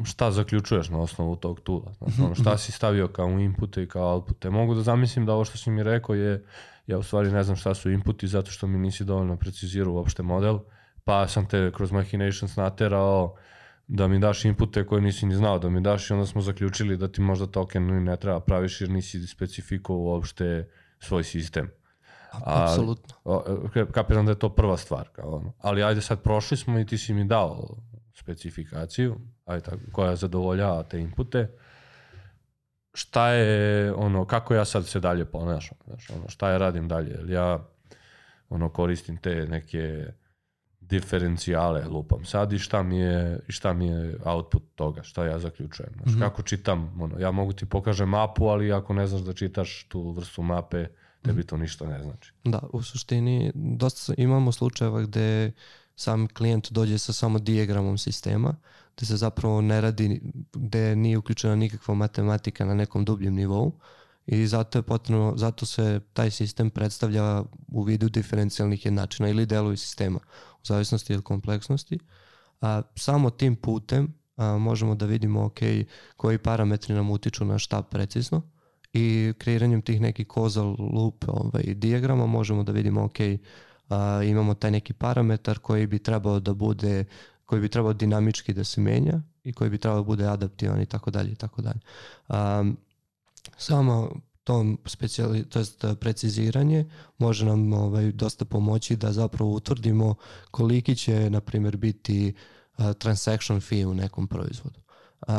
šta zaključuješ na osnovu tog tula. Znači, ono, šta si stavio kao inpute i kao outpute. Mogu da zamislim da ovo što si mi rekao je ja u stvari ne znam šta su inputi zato što mi nisi dovoljno precizirao uopšte model pa sam te kroz machinations naterao da mi daš inpute koje nisi ni znao da mi daš i onda smo zaključili da ti možda token ne treba praviš jer nisi specifikovao uopšte svoj sistem. Apsolutno. E, kapiram da je to prva stvar. Kao ono. Ali ajde sad prošli smo i ti si mi dao specifikaciju ajde, tako, koja zadovoljava te inpute. Šta je, ono, kako ja sad se dalje ponašam? Znaš, ono, šta ja radim dalje? Jel ja ono, koristim te neke diferencijale lupam sad i šta mi je, šta mi je output toga, šta ja zaključujem. Znaš, mm -hmm. kako čitam, ono, ja mogu ti pokažem mapu, ali ako ne znaš da čitaš tu vrstu mape, tebi to ništa ne znači. Da, u suštini dosta imamo slučajeva gde sam klijent dođe sa samo dijagramom sistema, gde se zapravo ne radi, gde nije uključena nikakva matematika na nekom dubljem nivou i zato je potrebno, zato se taj sistem predstavlja u vidu diferencijalnih jednačina ili delovi sistema u zavisnosti od kompleksnosti. A, samo tim putem a, možemo da vidimo ok, koji parametri nam utiču na šta precizno i kreiranjem tih nekih causal loop ovaj, dijagrama možemo da vidimo ok, a, imamo taj neki parametar koji bi trebao da bude koji bi trebao dinamički da se menja i koji bi trebao da bude adaptivan i tako dalje i tako dalje. Samo tom specijali, to jest e, preciziranje može nam ovaj, dosta pomoći da zapravo utvrdimo koliki će, na primjer, biti uh, transaction fee u nekom proizvodu. Uh,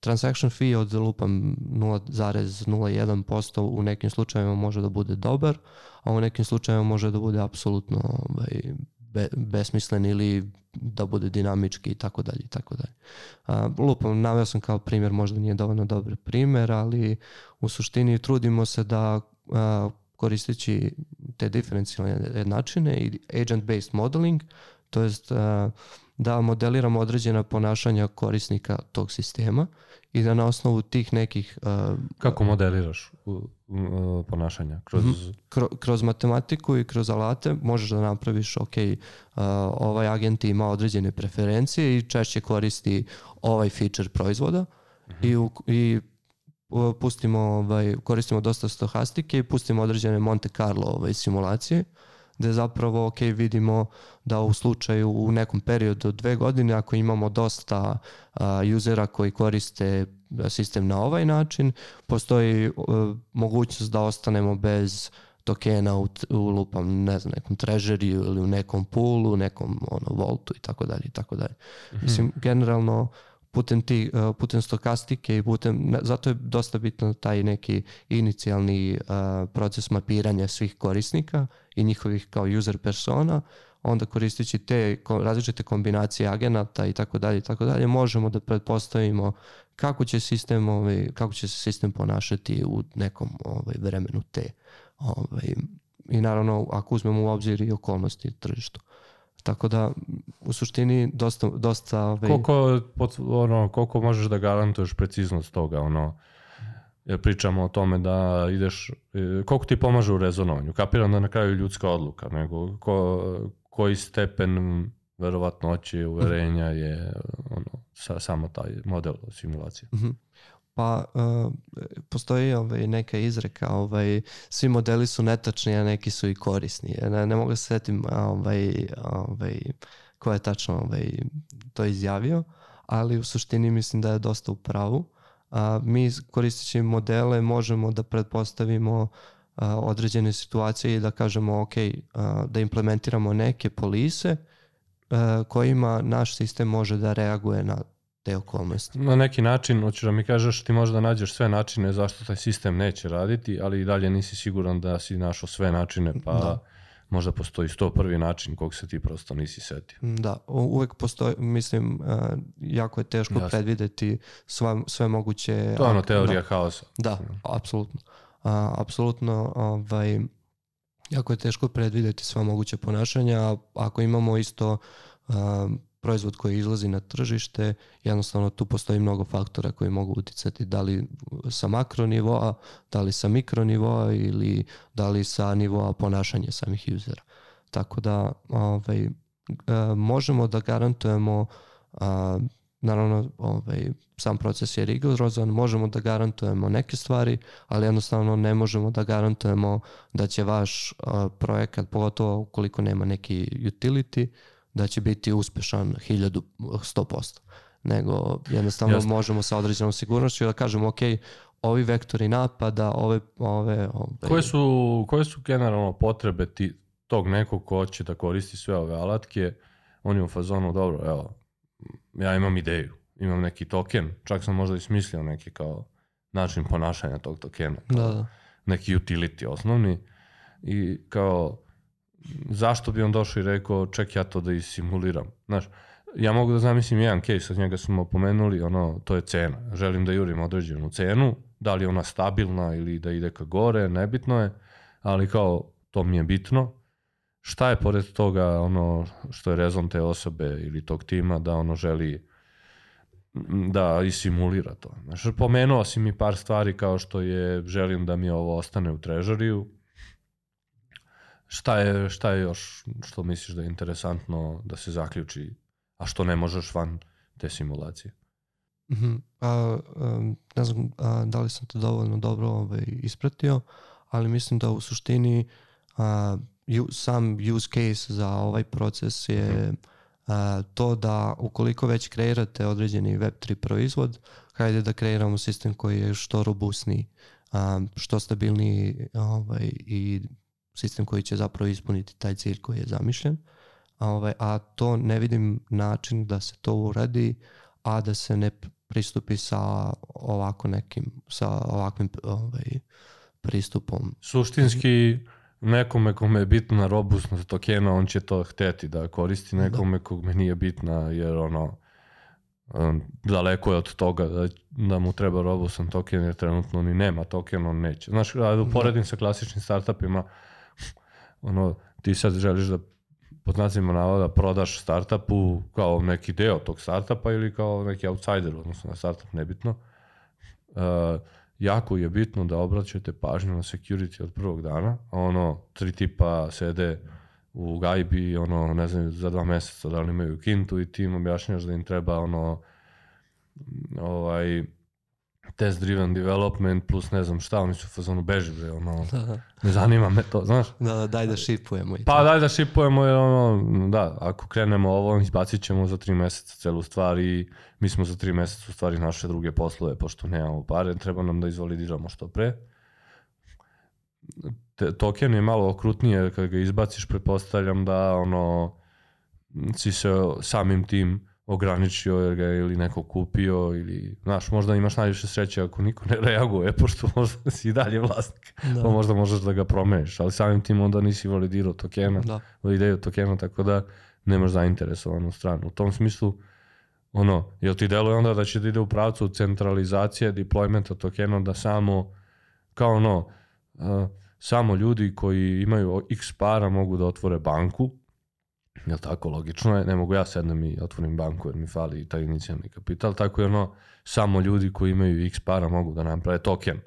transaction fee od lupam 0,01% u nekim slučajevima može da bude dobar, a u nekim slučajevima može da bude apsolutno ovaj, be, besmislen ili da bude dinamički i tako dalje i tako dalje. Lupam, naveo sam kao primjer, možda nije dovoljno dobar primjer, ali u suštini trudimo se da a, koristeći te diferencijalne načine i agent-based modeling, to jest a, da modeliramo određena ponašanja korisnika tog sistema i da na osnovu tih nekih... Uh, Kako modeliraš ponašanja? Kroz... Mhm. Kro, kroz matematiku i kroz alate možeš da napraviš, ok, uh, ovaj agent ima određene preferencije i češće koristi ovaj feature proizvoda uh -huh. i, u, i pustimo, ovaj, koristimo dosta stohastike i pustimo određene Monte Carlo ovaj, simulacije gde zapravo ok vidimo da u slučaju u nekom periodu od dve godine ako imamo dosta uh, usera koji koriste sistem na ovaj način, postoji uh, mogućnost da ostanemo bez tokena u, u lupam, ne znam, nekom treasury ili u nekom poolu, nekom ono, voltu i tako dalje i tako dalje. Mhm. Mislim, generalno putem, ti, uh, putem stokastike i putem, zato je dosta bitno taj neki inicijalni uh, proces mapiranja svih korisnika i njihovih kao user persona, onda koristeći te različite kombinacije agenata i tako dalje i tako dalje možemo da pretpostavimo kako će sistem ovaj kako će se sistem ponašati u nekom ovaj vremenu te ovaj i naravno ako uzmemo u obzir i okolnosti tržišta. Tako da u suštini dosta dosta ovaj Koliko, ono, koliko možeš da garantuješ preciznost toga, ono, jer pričamo o tome da ideš, e, koliko ti pomaže u rezonovanju, kapiram da na kraju ljudska odluka, nego ko, koji stepen verovatnoće uverenja je ono, sa, samo taj model simulacije. Mhm. Pa uh, postoji ovaj, neka izreka, ovaj, svi modeli su netačni, a neki su i korisni. Ne, ne mogu da se setim ovaj, ovaj, ko je tačno ovaj, to izjavio, ali u suštini mislim da je dosta u pravu. A, mi koristeći modele možemo da pretpostavimo a, određene situacije i da kažemo ok, a, da implementiramo neke polise a, kojima naš sistem može da reaguje na te okolnosti. Na neki način, hoćeš da mi kažeš, ti možda nađeš sve načine zašto taj sistem neće raditi, ali i dalje nisi siguran da si našao sve načine, pa Da. možda postoji 101. način kog se ti prosto nisi setio. Da, uvek postoji, mislim, jako je teško Jasno. predvideti sva, sve moguće... To je ono teorija haosa. Da, apsolutno. A, apsolutno, ovaj, jako je teško predvideti sva moguća ponašanja, ako imamo isto a, proizvod koji izlazi na tržište, jednostavno tu postoji mnogo faktora koji mogu uticati da li sa makro nivoa, da li sa mikro nivoa ili da li sa nivoa ponašanja samih usera. Tako da ovaj, e, možemo da garantujemo a, naravno ovaj, sam proces je rigorozan, možemo da garantujemo neke stvari, ali jednostavno ne možemo da garantujemo da će vaš a, projekat, pogotovo ukoliko nema neki utility, da će biti uspešan 1000, 100%. Nego jednostavno Jasno. možemo sa određenom sigurnošću da kažemo ok, ovi vektori napada, ove, ove, ove Koje su, koje su generalno potrebe ti, tog nekog ko hoće da koristi sve ove alatke? On je u fazonu, dobro, evo, ja imam ideju, imam neki token, čak sam možda i smislio neki kao način ponašanja tog tokena. Da, da. neki utility osnovni i kao zašto bi on došao i rekao ček ja to da isimuliram. Znaš, ja mogu da zamislim jedan case, od njega smo pomenuli, ono, to je cena. Želim da jurim određenu cenu, da li je ona stabilna ili da ide ka gore, nebitno je, ali kao to mi je bitno. Šta je pored toga ono što je rezon te osobe ili tog tima da ono želi da isimulira to. Znaš, pomenuo si mi par stvari kao što je želim da mi ovo ostane u trežariju. Šta je, šta je još što misliš da je interesantno da se zaključi, a što ne možeš van te simulacije? Mhm. A, um, ne znam a, da li sam to dovoljno dobro ovaj, ispratio, ali mislim da u suštini a, sam use case za ovaj proces je a, to da ukoliko već kreirate određeni Web3 proizvod, hajde da kreiramo sistem koji je što robustniji, što stabilniji ovaj, i sistem koji će zapravo ispuniti taj cilj koji je zamišljen. A, ovaj, a to ne vidim način da se to uradi, a da se ne pristupi sa ovako nekim, sa ovakvim ovaj, pristupom. Suštinski, nekome kome je bitna robustnost tokena, on će to hteti da koristi, nekome kome nije bitna, jer ono, um, daleko je od toga da, da mu treba robustan token, jer trenutno ni nema token, on neće. Znaš, da uporedim sa klasičnim startupima, ono, ti sad želiš da pod znacima navoda prodaš startupu kao neki deo tog startupa ili kao neki outsider, odnosno na startup, nebitno. Uh, jako je bitno da obraćate pažnju na security od prvog dana, a ono, tri tipa sede u gajbi, ono, ne znam, za dva meseca da li imaju kintu i ti im objašnjaš da im treba, ono, ovaj, test driven development plus ne znam šta, oni su u fazonu beži, bre, ono, Da, da. ne zanima me to, znaš. Da, da, daj da šipujemo. I Pa daj da šipujemo jer ono, da, ako krenemo ovo, izbacit ćemo za tri meseca celu stvar i mi smo za tri meseca u stvari naše druge poslove, pošto nemamo pare, treba nam da izvalidiramo što pre. Te, token je malo okrutnije, kad ga izbaciš, pretpostavljam da ono, si se samim tim ograničio jer ga je ili neko kupio ili, znaš, možda imaš najviše sreće ako niko ne reaguje, pošto možda si i dalje vlasnik, Da. pa možda možeš da ga promeniš, ali samim tim onda nisi validirao tokena, Da. ideju tokena, tako da nemaš zainteresovanu stranu. U tom smislu, ono, jel ti deluje onda da će da ide u pravcu centralizacije deploymenta tokena da samo, kao ono, a, samo ljudi koji imaju x para mogu da otvore banku, jel tako, logično je, ne mogu ja sednem i otvorim banku jer mi fali taj inicijalni kapital, tako je ono, samo ljudi koji imaju x para mogu da naprave token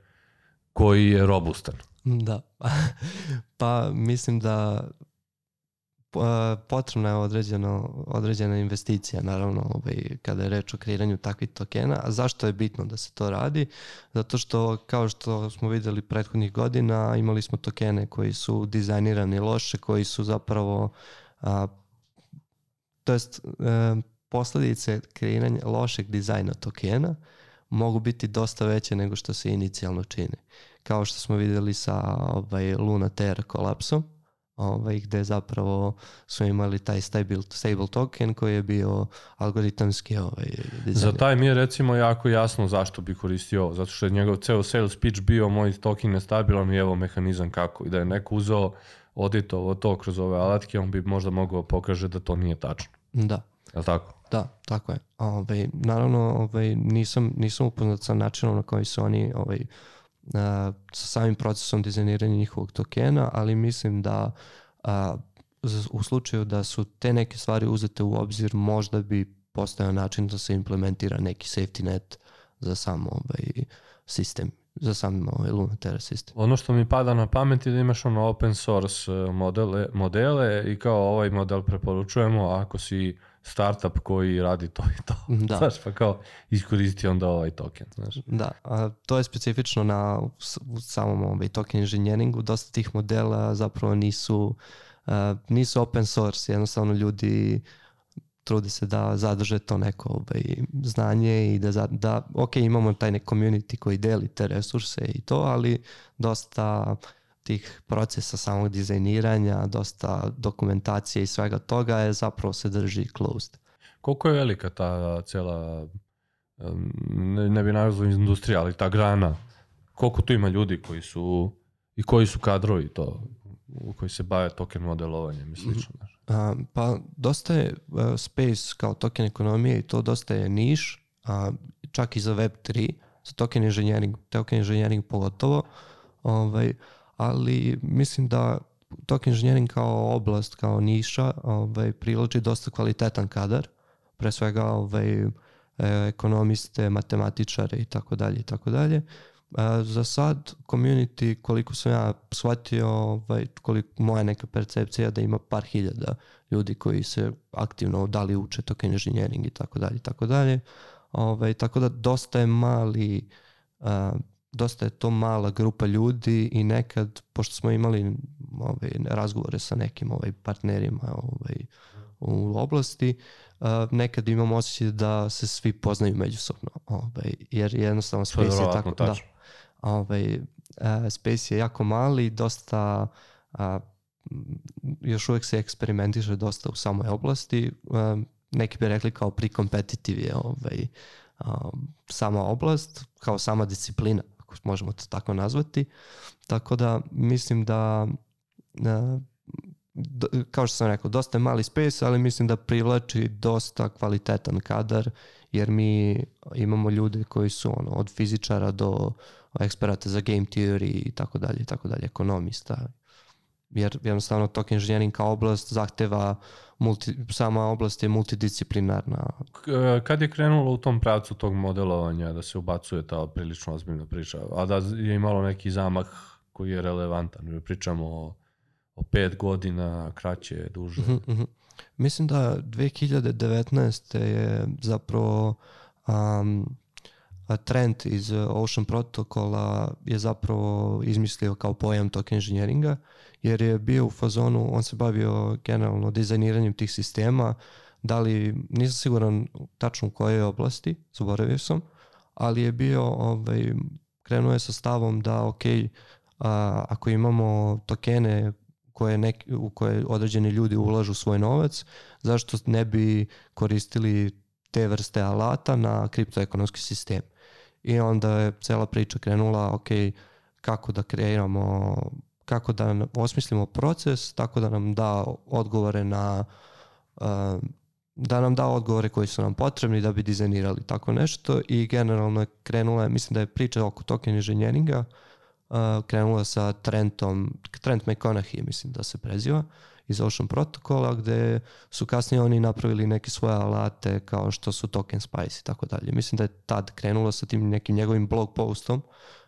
koji je robustan. Da. pa mislim da po- potrebna je određeno, određena investicija, naravno, ovaj, kada je reč o kreiranju takvih tokena. A zašto je bitno da se to radi? Zato što, kao što smo videli prethodnih godina, imali smo tokene koji su dizajnirani loše, koji su zapravo, a, to jest, posledice kreiranja lošeg dizajna tokena mogu biti dosta veće nego što se inicijalno čini. Kao što smo videli sa ovaj, Luna Terra kolapsom, ovaj, gde zapravo su imali taj stable, stable token koji je bio algoritamski ovaj, Za dizajn. taj mi je recimo jako jasno zašto bi koristio ovo, zato što je njegov ceo sales pitch bio moj token je stabilan i evo mehanizam kako. I da je neko uzeo oditovo to kroz ove alatke, on bi možda mogao pokaže da to nije tačno. Da, Je tako? da, tako je. Ovaj, naravno, ovaj, nisam, nisam upoznat sa načinom na koji su oni ovaj, a, sa samim procesom dizajniranja njihovog tokena, ali mislim da a, u slučaju da su te neke stvari uzete u obzir, možda bi postojao način da se implementira neki safety net za sam ovaj, sistem, za sam ovaj, Luna Terra sistem. Ono što mi pada na pamet je da imaš ono open source e, modele, modele i kao ovaj model preporučujemo ako si startup koji radi to i to. Da. Znaš, pa kao iskoristi onda ovaj token, znaš. Da, a to je specifično na u samom ovaj, token inženjeringu. Dosta tih modela zapravo nisu, a, nisu open source. Jednostavno ljudi trude se da zadrže to neko ovaj, znanje i da, za- da, ok, imamo taj nek community koji deli te resurse i to, ali dosta tih procesa samog dizajniranja, dosta dokumentacije i svega toga je zapravo se drži closed. Koliko je velika ta cela, ne, ne bi nazvao industrija, ali ta grana, koliko tu ima ljudi koji su, i koji su kadrovi to, u koji se bave token modelovanjem i slično. znaš. A, pa dosta je a, space kao token ekonomije i to dosta je niš, a, čak i za Web3, za token engineering, token engineering pogotovo, ovaj, ali mislim da token engineering kao oblast, kao niša, ovaj, privlači dosta kvalitetan kadar, pre svega ovaj, e, ekonomiste, matematičare i tako dalje i tako dalje. A, za sad community, koliko sam ja shvatio, ovaj, koliko moja neka percepcija da ima par hiljada ljudi koji se aktivno da li uče token engineering i tako dalje i tako dalje. Ovaj, tako da dosta je mali a, dosta je to mala grupa ljudi i nekad, pošto smo imali ovaj, razgovore sa nekim ovaj, partnerima ovaj, u oblasti, a, nekad imam osjećaj da se svi poznaju međusobno, ovaj, jer jednostavno space je tako, da, tačno. ovaj, a, space je jako mali, dosta m, još uvek se eksperimentiše dosta u samoj oblasti. A, neki bi rekli kao pre-competitive je ovaj, a, sama oblast, kao sama disciplina, ako možemo to tako nazvati. Tako da mislim da do, kao što sam rekao, dosta je mali space, ali mislim da privlači dosta kvalitetan kadar, jer mi imamo ljude koji su ono, od fizičara do eksperata za game theory i tako dalje, i tako dalje, ekonomista. Jer jednostavno token engineering kao oblast zahteva multi, sama oblast je multidisciplinarna. E, Kad je krenulo u tom pravcu tog modelovanja da se ubacuje ta prilično ozbiljna priča, a da je imalo neki zamah koji je relevantan, pričamo o, o pet godina, kraće, duže. Mhm, mhm. Mislim da 2019. je zapravo um, trend iz uh, Ocean protokola je zapravo izmislio kao pojam token engineeringa, jer je bio u fazonu, on se bavio generalno dizajniranjem tih sistema, da li, nisam siguran tačno u kojoj oblasti, zaboravio sam, ali je bio, ovaj, krenuo je sa stavom da, ok, a, ako imamo tokene koje neki, u koje određeni ljudi ulažu svoj novac, zašto ne bi koristili te vrste alata na kriptoekonomski sistem. I onda je cela priča krenula, ok, kako da kreiramo, kako da osmislimo proces tako da nam da odgovore na uh, da nam da odgovore koji su nam potrebni da bi dizajnirali tako nešto i generalno je krenula, mislim da je priča oko token inženjeringa uh, krenula sa Trentom, Trent McConaughey mislim da se preziva iz Ocean protokola gde su kasnije oni napravili neke svoje alate kao što su Token Spice i tako dalje. Mislim da je tad krenulo sa tim nekim njegovim blog postom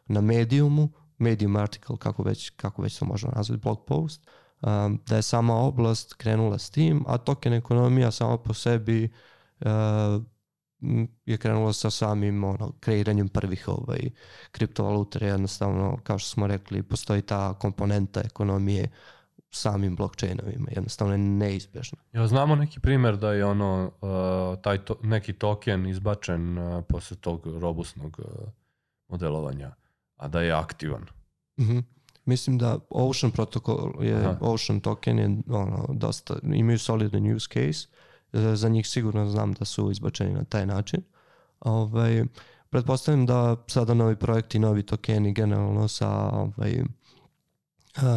na Mediumu, Medium article, kako već, kako već to možemo nazvati, blog post, um, da je sama oblast krenula s tim, a token ekonomija sama po sebi uh, je krenula sa samim ono, kreiranjem prvih ovaj, kriptovaluta, jednostavno, kao što smo rekli, postoji ta komponenta ekonomije samim blockchainovima, jednostavno je neizbežno. Ja znamo neki primer da je ono uh, taj to, neki token izbačen uh, posle tog robustnog uh, modelovanja, a da je aktivan. Mm -hmm. Mislim da Ocean protokol je, Aha. Ocean token je ono, dosta, imaju solidan use case, za njih sigurno znam da su izbačeni na taj način. Ovaj, pretpostavljam da sada novi projekti, novi tokeni generalno sa ovaj,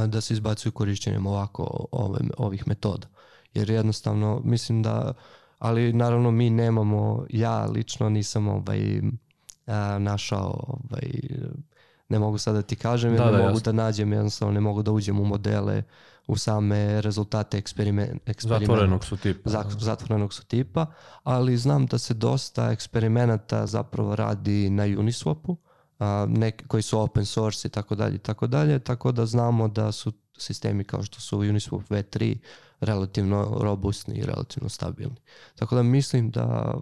da se izbacuju korišćenjem ovako ove, ovih metoda. Jer jednostavno mislim da, ali naravno mi nemamo, ja lično nisam ovaj, našao ovaj, ne mogu sad da ti kažem jer da, ne da, mogu jasno. da nađem, jednostavno ne mogu da uđem u modele u same rezultate eksperiment, eksperimenta. Zatvorenog su tipa. Zatvorenog su tipa, ali znam da se dosta eksperimenata zapravo radi na Uniswapu, a, nek, koji su open source i tako dalje i tako dalje, tako da znamo da su sistemi kao što su Uniswap V3 relativno robustni i relativno stabilni. Tako da mislim da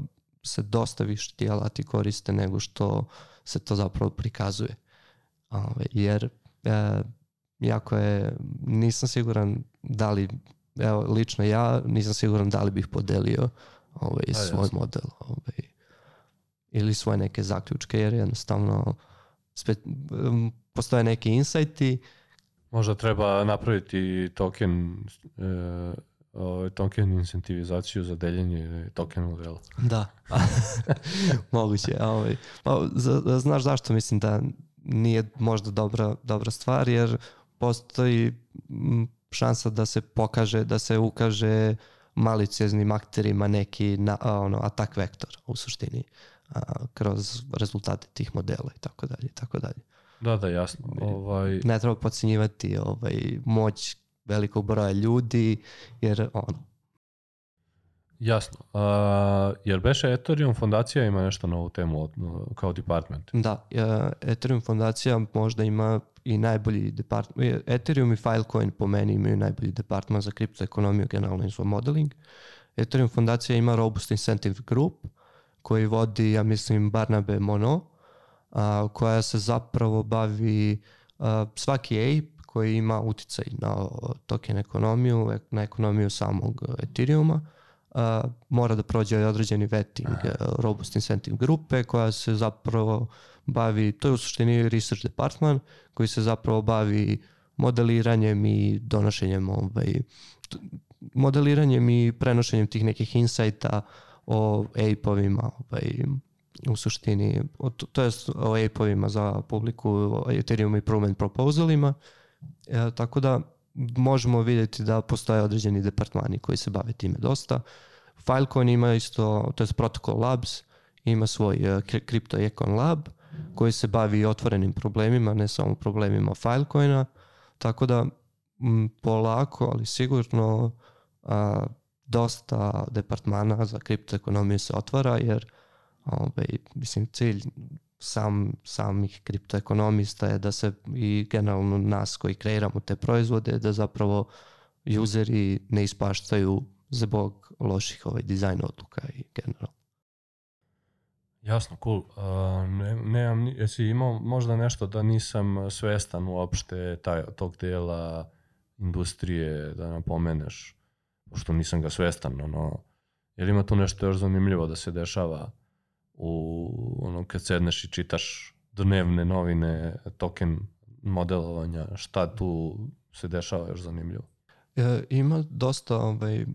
se dosta više ti alati koriste nego što se to zapravo prikazuje. Ove, jer e, jako je, nisam siguran da li, evo lično ja nisam siguran da li bih podelio ovaj, svoj jasno. model ovaj, ili svoje neke zaključke jer jednostavno spet, um, postoje neki insajti. Možda treba napraviti token e, ovaj, token incentivizaciju za deljenje token modela. Da, moguće. Ovaj. Znaš zašto mislim da nije možda dobra, dobra stvar, jer postoji šansa da se pokaže, da se ukaže malicioznim akterima neki na, ono, atak vektor u suštini a, kroz rezultate tih modela i tako dalje i tako dalje. Da, da, jasno. Ovaj... Ne treba podcenjivati ovaj, moć velikog broja ljudi, jer ono, Jasno. Uh, jer beše Ethereum fondacija ima nešto na ovu temu kao department? Da, Ethereum fondacija možda ima i najbolji department. Ethereum i Filecoin po meni imaju najbolji department za kriptoekonomiju, generalno info modeling. Ethereum fondacija ima Robust Incentive Group koji vodi, ja mislim, Barnabe Mono, a, koja se zapravo bavi a, svaki ape koji ima uticaj na token ekonomiju, na ekonomiju samog Ethereuma, uh, mora da prođe određeni vetting uh, Robust Incentive grupe koja se zapravo bavi, to je u suštini research department koji se zapravo bavi modeliranjem i donošenjem ovaj, modeliranjem i prenošenjem tih nekih insajta o ape-ovima ovaj, u suštini, o, to je o ape-ovima za publiku, o Ethereum Improvement Proposalima, e, tako da možemo vidjeti da postoje određeni departmani koji se bave time dosta. Filecoin ima isto, to je Protocol Labs, ima svoj uh, Crypto Econ Lab koji se bavi otvorenim problemima, ne samo problemima Filecoina, tako da m, polako, ali sigurno a, dosta departmana za kriptoekonomiju se otvara jer ovaj, mislim cilj sam, samih kriptoekonomista je da se i generalno nas koji kreiramo te proizvode da zapravo useri ne ispaštaju zbog loših ovaj, dizajn odluka i generalno. Jasno, cool. Uh, ne, nemam, jesi imao možda nešto da nisam svestan uopšte taj, tog dela industrije da napomeneš, pošto nisam ga svestan, ono, jer ima tu nešto još zanimljivo da se dešava u, ono, kad sedneš i čitaš dnevne novine, token modelovanja, šta tu se dešava još zanimljivo? E, ima dosta, ovaj,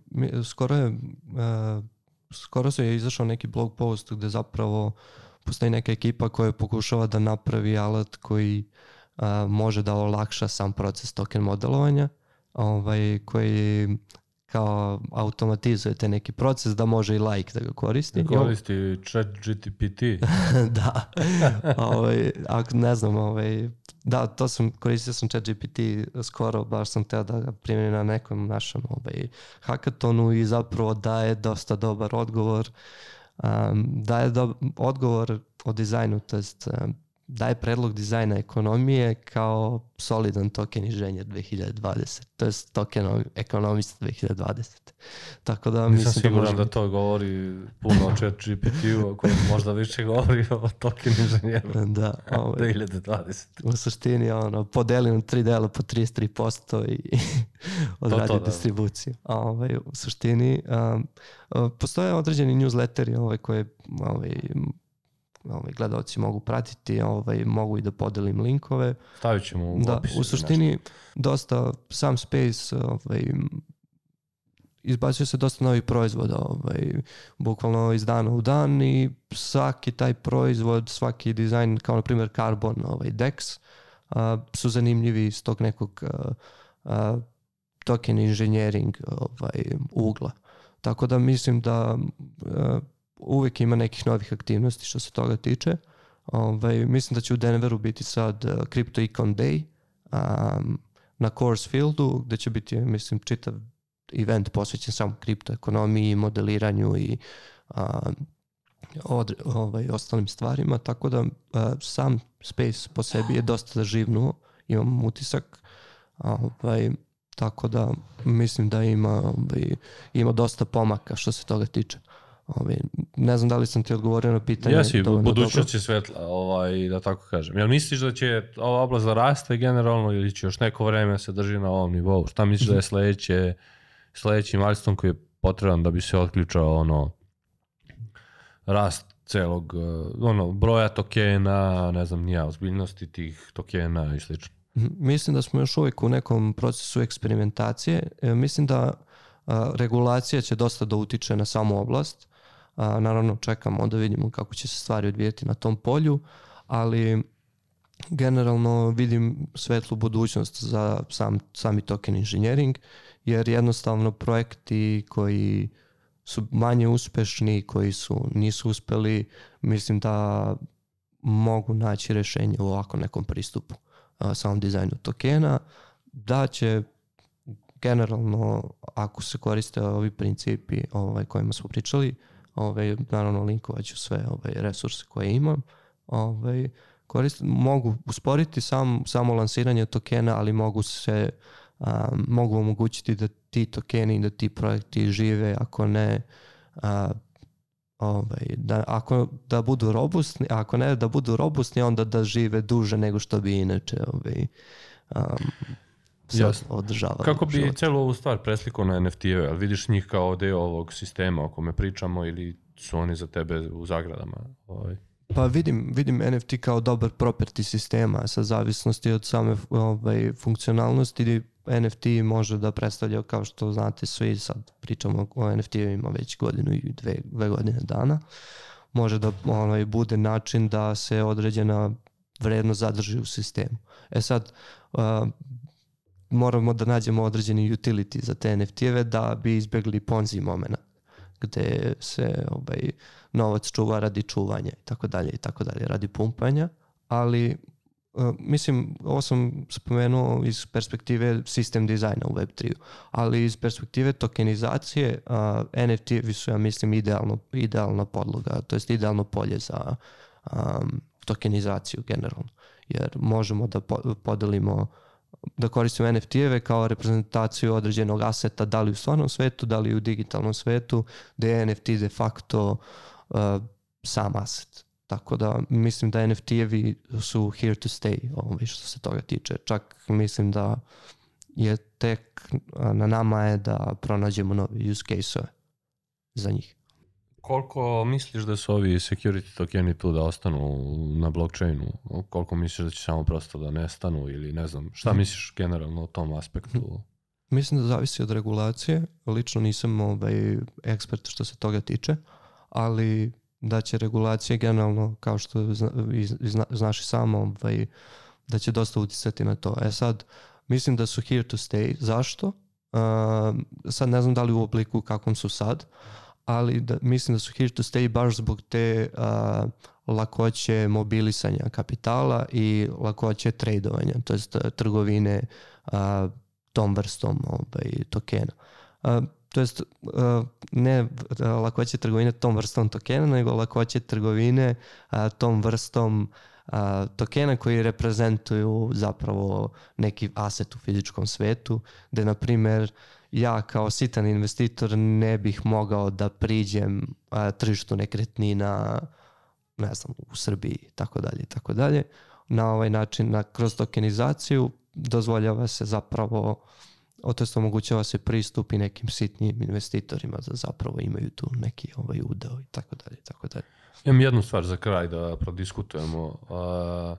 skoro je, e, skoro se je izašao neki blog post gde zapravo postoji neka ekipa koja pokušava da napravi alat koji a, može da olakša sam proces token modelovanja, ovaj, koji kao automatizuje te neki proces da može i like da ga koristi. Da koristi chat GTPT. da. ovaj, ako ne znam, ovaj, da, to sam, koristio sam chat GPT skoro, baš sam teo da ga primjerim na nekom našem ovaj, hakatonu i zapravo daje dosta dobar odgovor. Um, daje do, odgovor o dizajnu, to jest um, daje predlog dizajna ekonomije kao solidan token inženjer 2020. To je token ekonomista 2020. Tako da Nisam mislim siguran da, možemo... da to govori puno o chat GPT-u, ako možda više govori o token inženjeru da, ovaj, 2020. U suštini ono, podelim tri dela po 33% i odradi to, to, da. distribuciju. A, ovaj, u suštini um, postoje određeni newsletteri ovaj, koje ovaj, ovaj, gledalci mogu pratiti, ovaj, mogu i da podelim linkove. Stavit ćemo u da, opisu. U suštini, nešto. dosta, sam Space ovaj, izbacio se dosta novih proizvoda, ovaj, bukvalno iz dana u dan i svaki taj proizvod, svaki dizajn, kao na primjer Carbon, ovaj, Dex, a, su zanimljivi iz tog nekog a, a, token engineering ovaj, ugla. Tako da mislim da a, uvek ima nekih novih aktivnosti što se toga tiče. Ovaj, mislim da će u Denveru biti sad uh, Crypto Econ Day um, na Course Fieldu gde će biti, mislim, čitav event posvećen samo kriptoekonomiji, modeliranju i um, od, ovaj, ostalim stvarima, tako da uh, sam space po sebi je dosta živnuo, imam utisak, ovaj, tako da mislim da ima, ovaj, ima dosta pomaka što se toga tiče. Ovaj, ne znam da li sam ti odgovorio na pitanje. Jesi, budućnost je svetla, ovaj, da tako kažem. Jel misliš da će ova oblast da raste generalno ili će još neko vreme se drži na ovom nivou? Šta misliš da je sledeće, sledeći milestone koji je potreban da bi se otključao ono rast celog ono, broja tokena, ne znam, nija, ozbiljnosti tih tokena i slično? Mislim da smo još uvijek u nekom procesu eksperimentacije. E, mislim da a, regulacija će dosta da utiče na samu oblast. A, naravno čekamo da vidimo kako će se stvari odvijeti na tom polju, ali generalno vidim svetlu budućnost za sam, sami token engineering, jer jednostavno projekti koji su manje uspešni, koji su nisu uspeli, mislim da mogu naći rešenje u ovako nekom pristupu a, samom dizajnu tokena, da će generalno ako se koriste ovi principi ovaj, kojima smo pričali, ovaj, naravno linkovaću sve ovaj, resurse koje imam, ovaj, korist, mogu usporiti sam, samo lansiranje tokena, ali mogu se a, mogu omogućiti da ti tokeni, da ti projekti žive, ako ne a, ovaj, da, ako, da budu robustni, ako ne da budu robustni, onda da žive duže nego što bi inače ovaj, um, se Jasno. održava. Kako bi život. celu ovu stvar preslikao na NFT-eve, ali vidiš njih kao deo ovog sistema o kome pričamo ili su oni za tebe u zagradama? Ovaj? Pa vidim, vidim NFT kao dobar property sistema sa zavisnosti od same ovaj, funkcionalnosti NFT može da predstavlja kao što znate svi sad pričamo o NFT-evima već godinu i dve, dve godine dana može da ovaj, bude način da se određena vrednost zadrži u sistemu. E sad, uh, moramo da nađemo određeni utility za te NFT-eve da bi izbegli ponzi momena gde se ovaj, novac čuva radi čuvanja i tako dalje i tako dalje, radi pumpanja, ali uh, mislim, ovo sam spomenuo iz perspektive sistem dizajna u Web3, ali iz perspektive tokenizacije uh, NFT-vi su, ja mislim, idealno, idealna podloga, to jest idealno polje za um, tokenizaciju generalno, jer možemo da po, podelimo uh, da koristimo NFT-eve kao reprezentaciju određenog aseta, da li u stvarnom svetu, da li u digitalnom svetu, gde je NFT de facto uh, sam aset. Tako da mislim da NFT-evi su here to stay ovaj, što se toga tiče. Čak mislim da je tek na nama je da pronađemo nove use case-ove za njih. Koliko misliš da su ovi security tokeni tu da ostanu na blockchainu? Koliko misliš da će samo prosto da nestanu ili ne znam, šta mhm. misliš generalno o tom aspektu? Mislim da zavisi od regulacije. Lično nisam ovaj, ekspert što se toga tiče, ali da će regulacije generalno, kao što zna, zna, znaš i samo, ovaj, da će dosta uticati na to. E sad, mislim da su here to stay. Zašto? Uh, sad ne znam da li u obliku kakvom su sad, ali da, mislim da su here to stay baš zbog te uh, lakoće mobilisanja kapitala i lakoće tradovanja, to jest trgovine uh, tom vrstom ovaj, tokena. Uh, to jest ne lakoće trgovine tom vrstom tokena, nego lakoće trgovine uh, tom vrstom uh, tokena koji reprezentuju zapravo neki aset u fizičkom svetu, gde na primer ja kao sitan investitor ne bih mogao da priđem uh, tržištu nekretnina ne znam, u Srbiji i tako dalje i tako dalje. Na ovaj način, na, kroz tokenizaciju dozvoljava se zapravo to omogućava se pristup i nekim sitnim investitorima da zapravo imaju tu neki ovaj udeo i tako dalje i tako dalje. Imam jednu stvar za kraj da prodiskutujemo. Uh,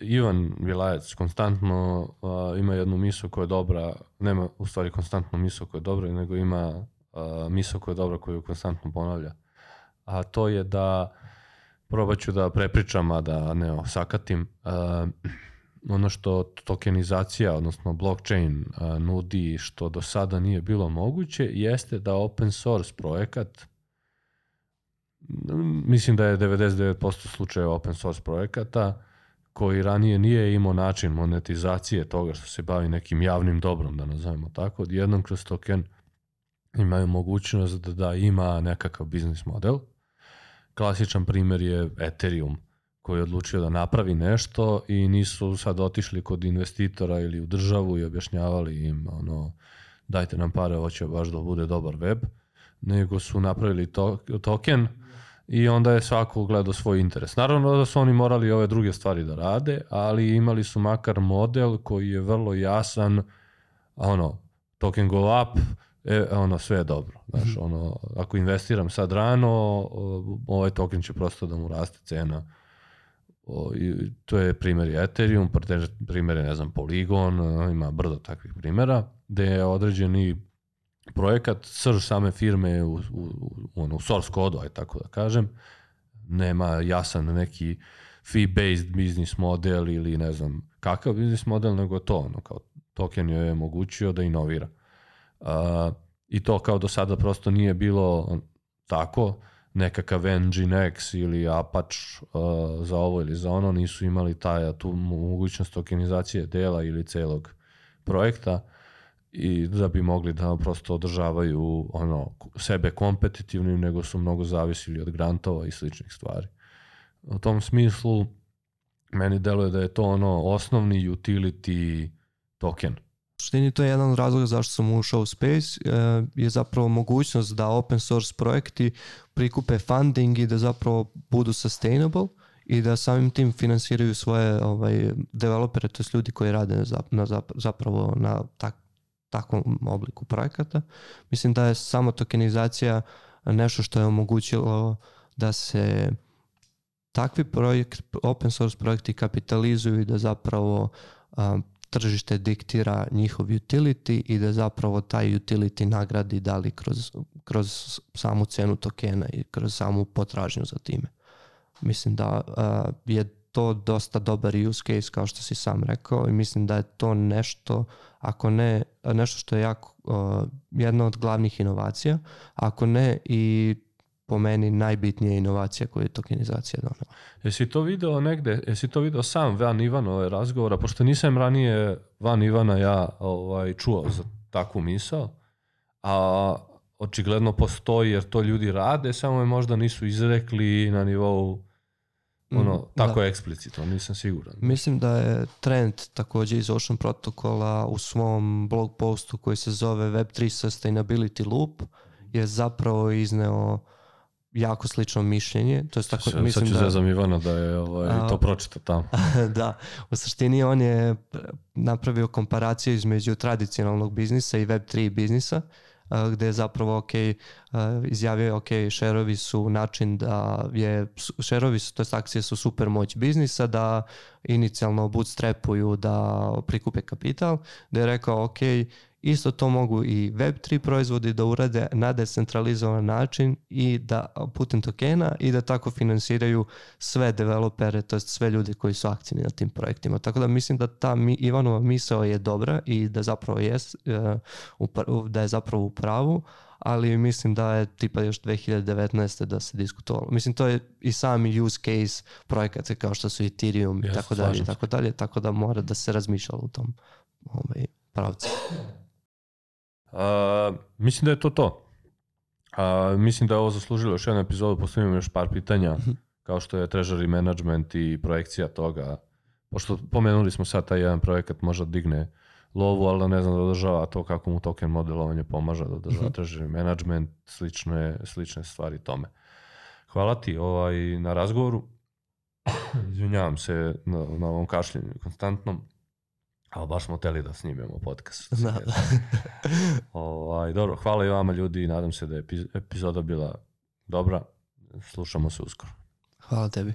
Ivan Vilajac konstantno uh, ima jednu misu koja je dobra, nema u stvari konstantno misu koja je dobra, nego ima uh, misu koja je dobra koju konstantno ponavlja. A to je da probat ću da prepričam, a da ne osakatim. Uh, ono što tokenizacija, odnosno blockchain uh, nudi što do sada nije bilo moguće, jeste da open source projekat mislim da je 99% slučajeva open source projekata koji ranije nije imao način monetizacije toga što se bavi nekim javnim dobrom, da nazovemo tako, odjednom kroz token imaju mogućnost da, da ima nekakav biznis model. Klasičan primjer je Ethereum koji je odlučio da napravi nešto i nisu sad otišli kod investitora ili u državu i objašnjavali im ono dajte nam pare, hoće baš da bude dobar web, nego su napravili to, token i onda je svako gledao svoj interes. Naravno da su oni morali ove druge stvari da rade, ali imali su makar model koji je vrlo jasan, ono, token go up, e, ono, sve je dobro. Znaš, -hmm. ono, ako investiram sad rano, ovaj token će prosto da mu raste cena O, i to je primjer Ethereum, primjer je, ne znam, Polygon, ima brdo takvih primjera, gde je određeni projekat, srž same firme u, u, u, u source kodu, aj tako da kažem, nema jasan neki fee-based business model ili ne znam kakav business model, nego to, ono, kao token je omogućio da inovira. Uh, I to kao do sada prosto nije bilo tako, nekakav Nginx ili Apache uh, za ovo ili za ono nisu imali taj, tu mogućnost tokenizacije dela ili celog projekta i da bi mogli da prosto održavaju ono, sebe kompetitivnim, nego su mnogo zavisili od grantova i sličnih stvari. U tom smislu meni deluje da je to ono osnovni utility token suštini to je jedan od razloga zašto sam ušao u Space, e, je zapravo mogućnost da open source projekti prikupe funding i da zapravo budu sustainable i da samim tim finansiraju svoje ovaj, developere, to je ljudi koji rade na, na, zapravo na tak, takvom obliku projekata. Mislim da je samo tokenizacija nešto što je omogućilo da se takvi projekt, open source projekti kapitalizuju i da zapravo um, tržište diktira njihov utility i da zapravo taj utility nagradi da li kroz, kroz samu cenu tokena i kroz samu potražnju za time. Mislim da uh, je to dosta dobar use case kao što si sam rekao i mislim da je to nešto, ako ne, nešto što je jako, uh, jedna od glavnih inovacija, ako ne i po meni najbitnija inovacija koju je tokenizacija donela. Jesi to video negde, jesi to video sam van Ivanove razgovora, pošto nisam ranije van Ivana ja ovaj, čuo za takvu misao, a očigledno postoji jer to ljudi rade, samo je možda nisu izrekli na nivou ono, mm, tako da. eksplicitno, nisam siguran. Mislim da je trend takođe iz Ocean protokola u svom blog postu koji se zove Web3 Sustainability Loop je zapravo izneo jako slično mišljenje. To je tako, sad, mislim sad ću da, zezam Ivana da je ovaj, a, to pročita tamo. da, u suštini on je napravio komparaciju između tradicionalnog biznisa i Web3 biznisa, gde je zapravo ok, izjavio ok, šerovi su način da je, šerovi su, to je akcije su super moć biznisa, da inicijalno bootstrapuju, da prikupe kapital, da je rekao ok, Isto to mogu i Web3 proizvodi da urade na decentralizovan način i da putem tokena i da tako finansiraju sve developere, to jest sve ljudi koji su aktivni na tim projektima. Tako da mislim da ta mi, Ivanova misao je dobra i da zapravo jest, uh, da je zapravo u pravu, ali mislim da je tipa još 2019. da se diskutovalo. Mislim, to je i sami use case projekata kao što su Ethereum i tako dalje tako dalje, tako da mora da se razmišlja u tom ovaj, pravcu. Uh, mislim da je to to. Uh, mislim da je ovo zaslužilo još jednu epizodu, postavimo još par pitanja, mhm. kao što je treasury management i projekcija toga. Pošto pomenuli smo sad taj jedan projekat možda digne lovu, ali ne znam da održava to kako mu token modelovanje pomaže da održava mhm. treasury management, slične, slične stvari tome. Hvala ti ovaj, na razgovoru. Izvinjavam se na, na ovom kašljenju konstantnom. Ali baš smo teli da snimemo podcast. Da, da. ovaj, dobro, hvala i vama ljudi. Nadam se da je epizoda bila dobra. Slušamo se uskoro. Hvala tebi.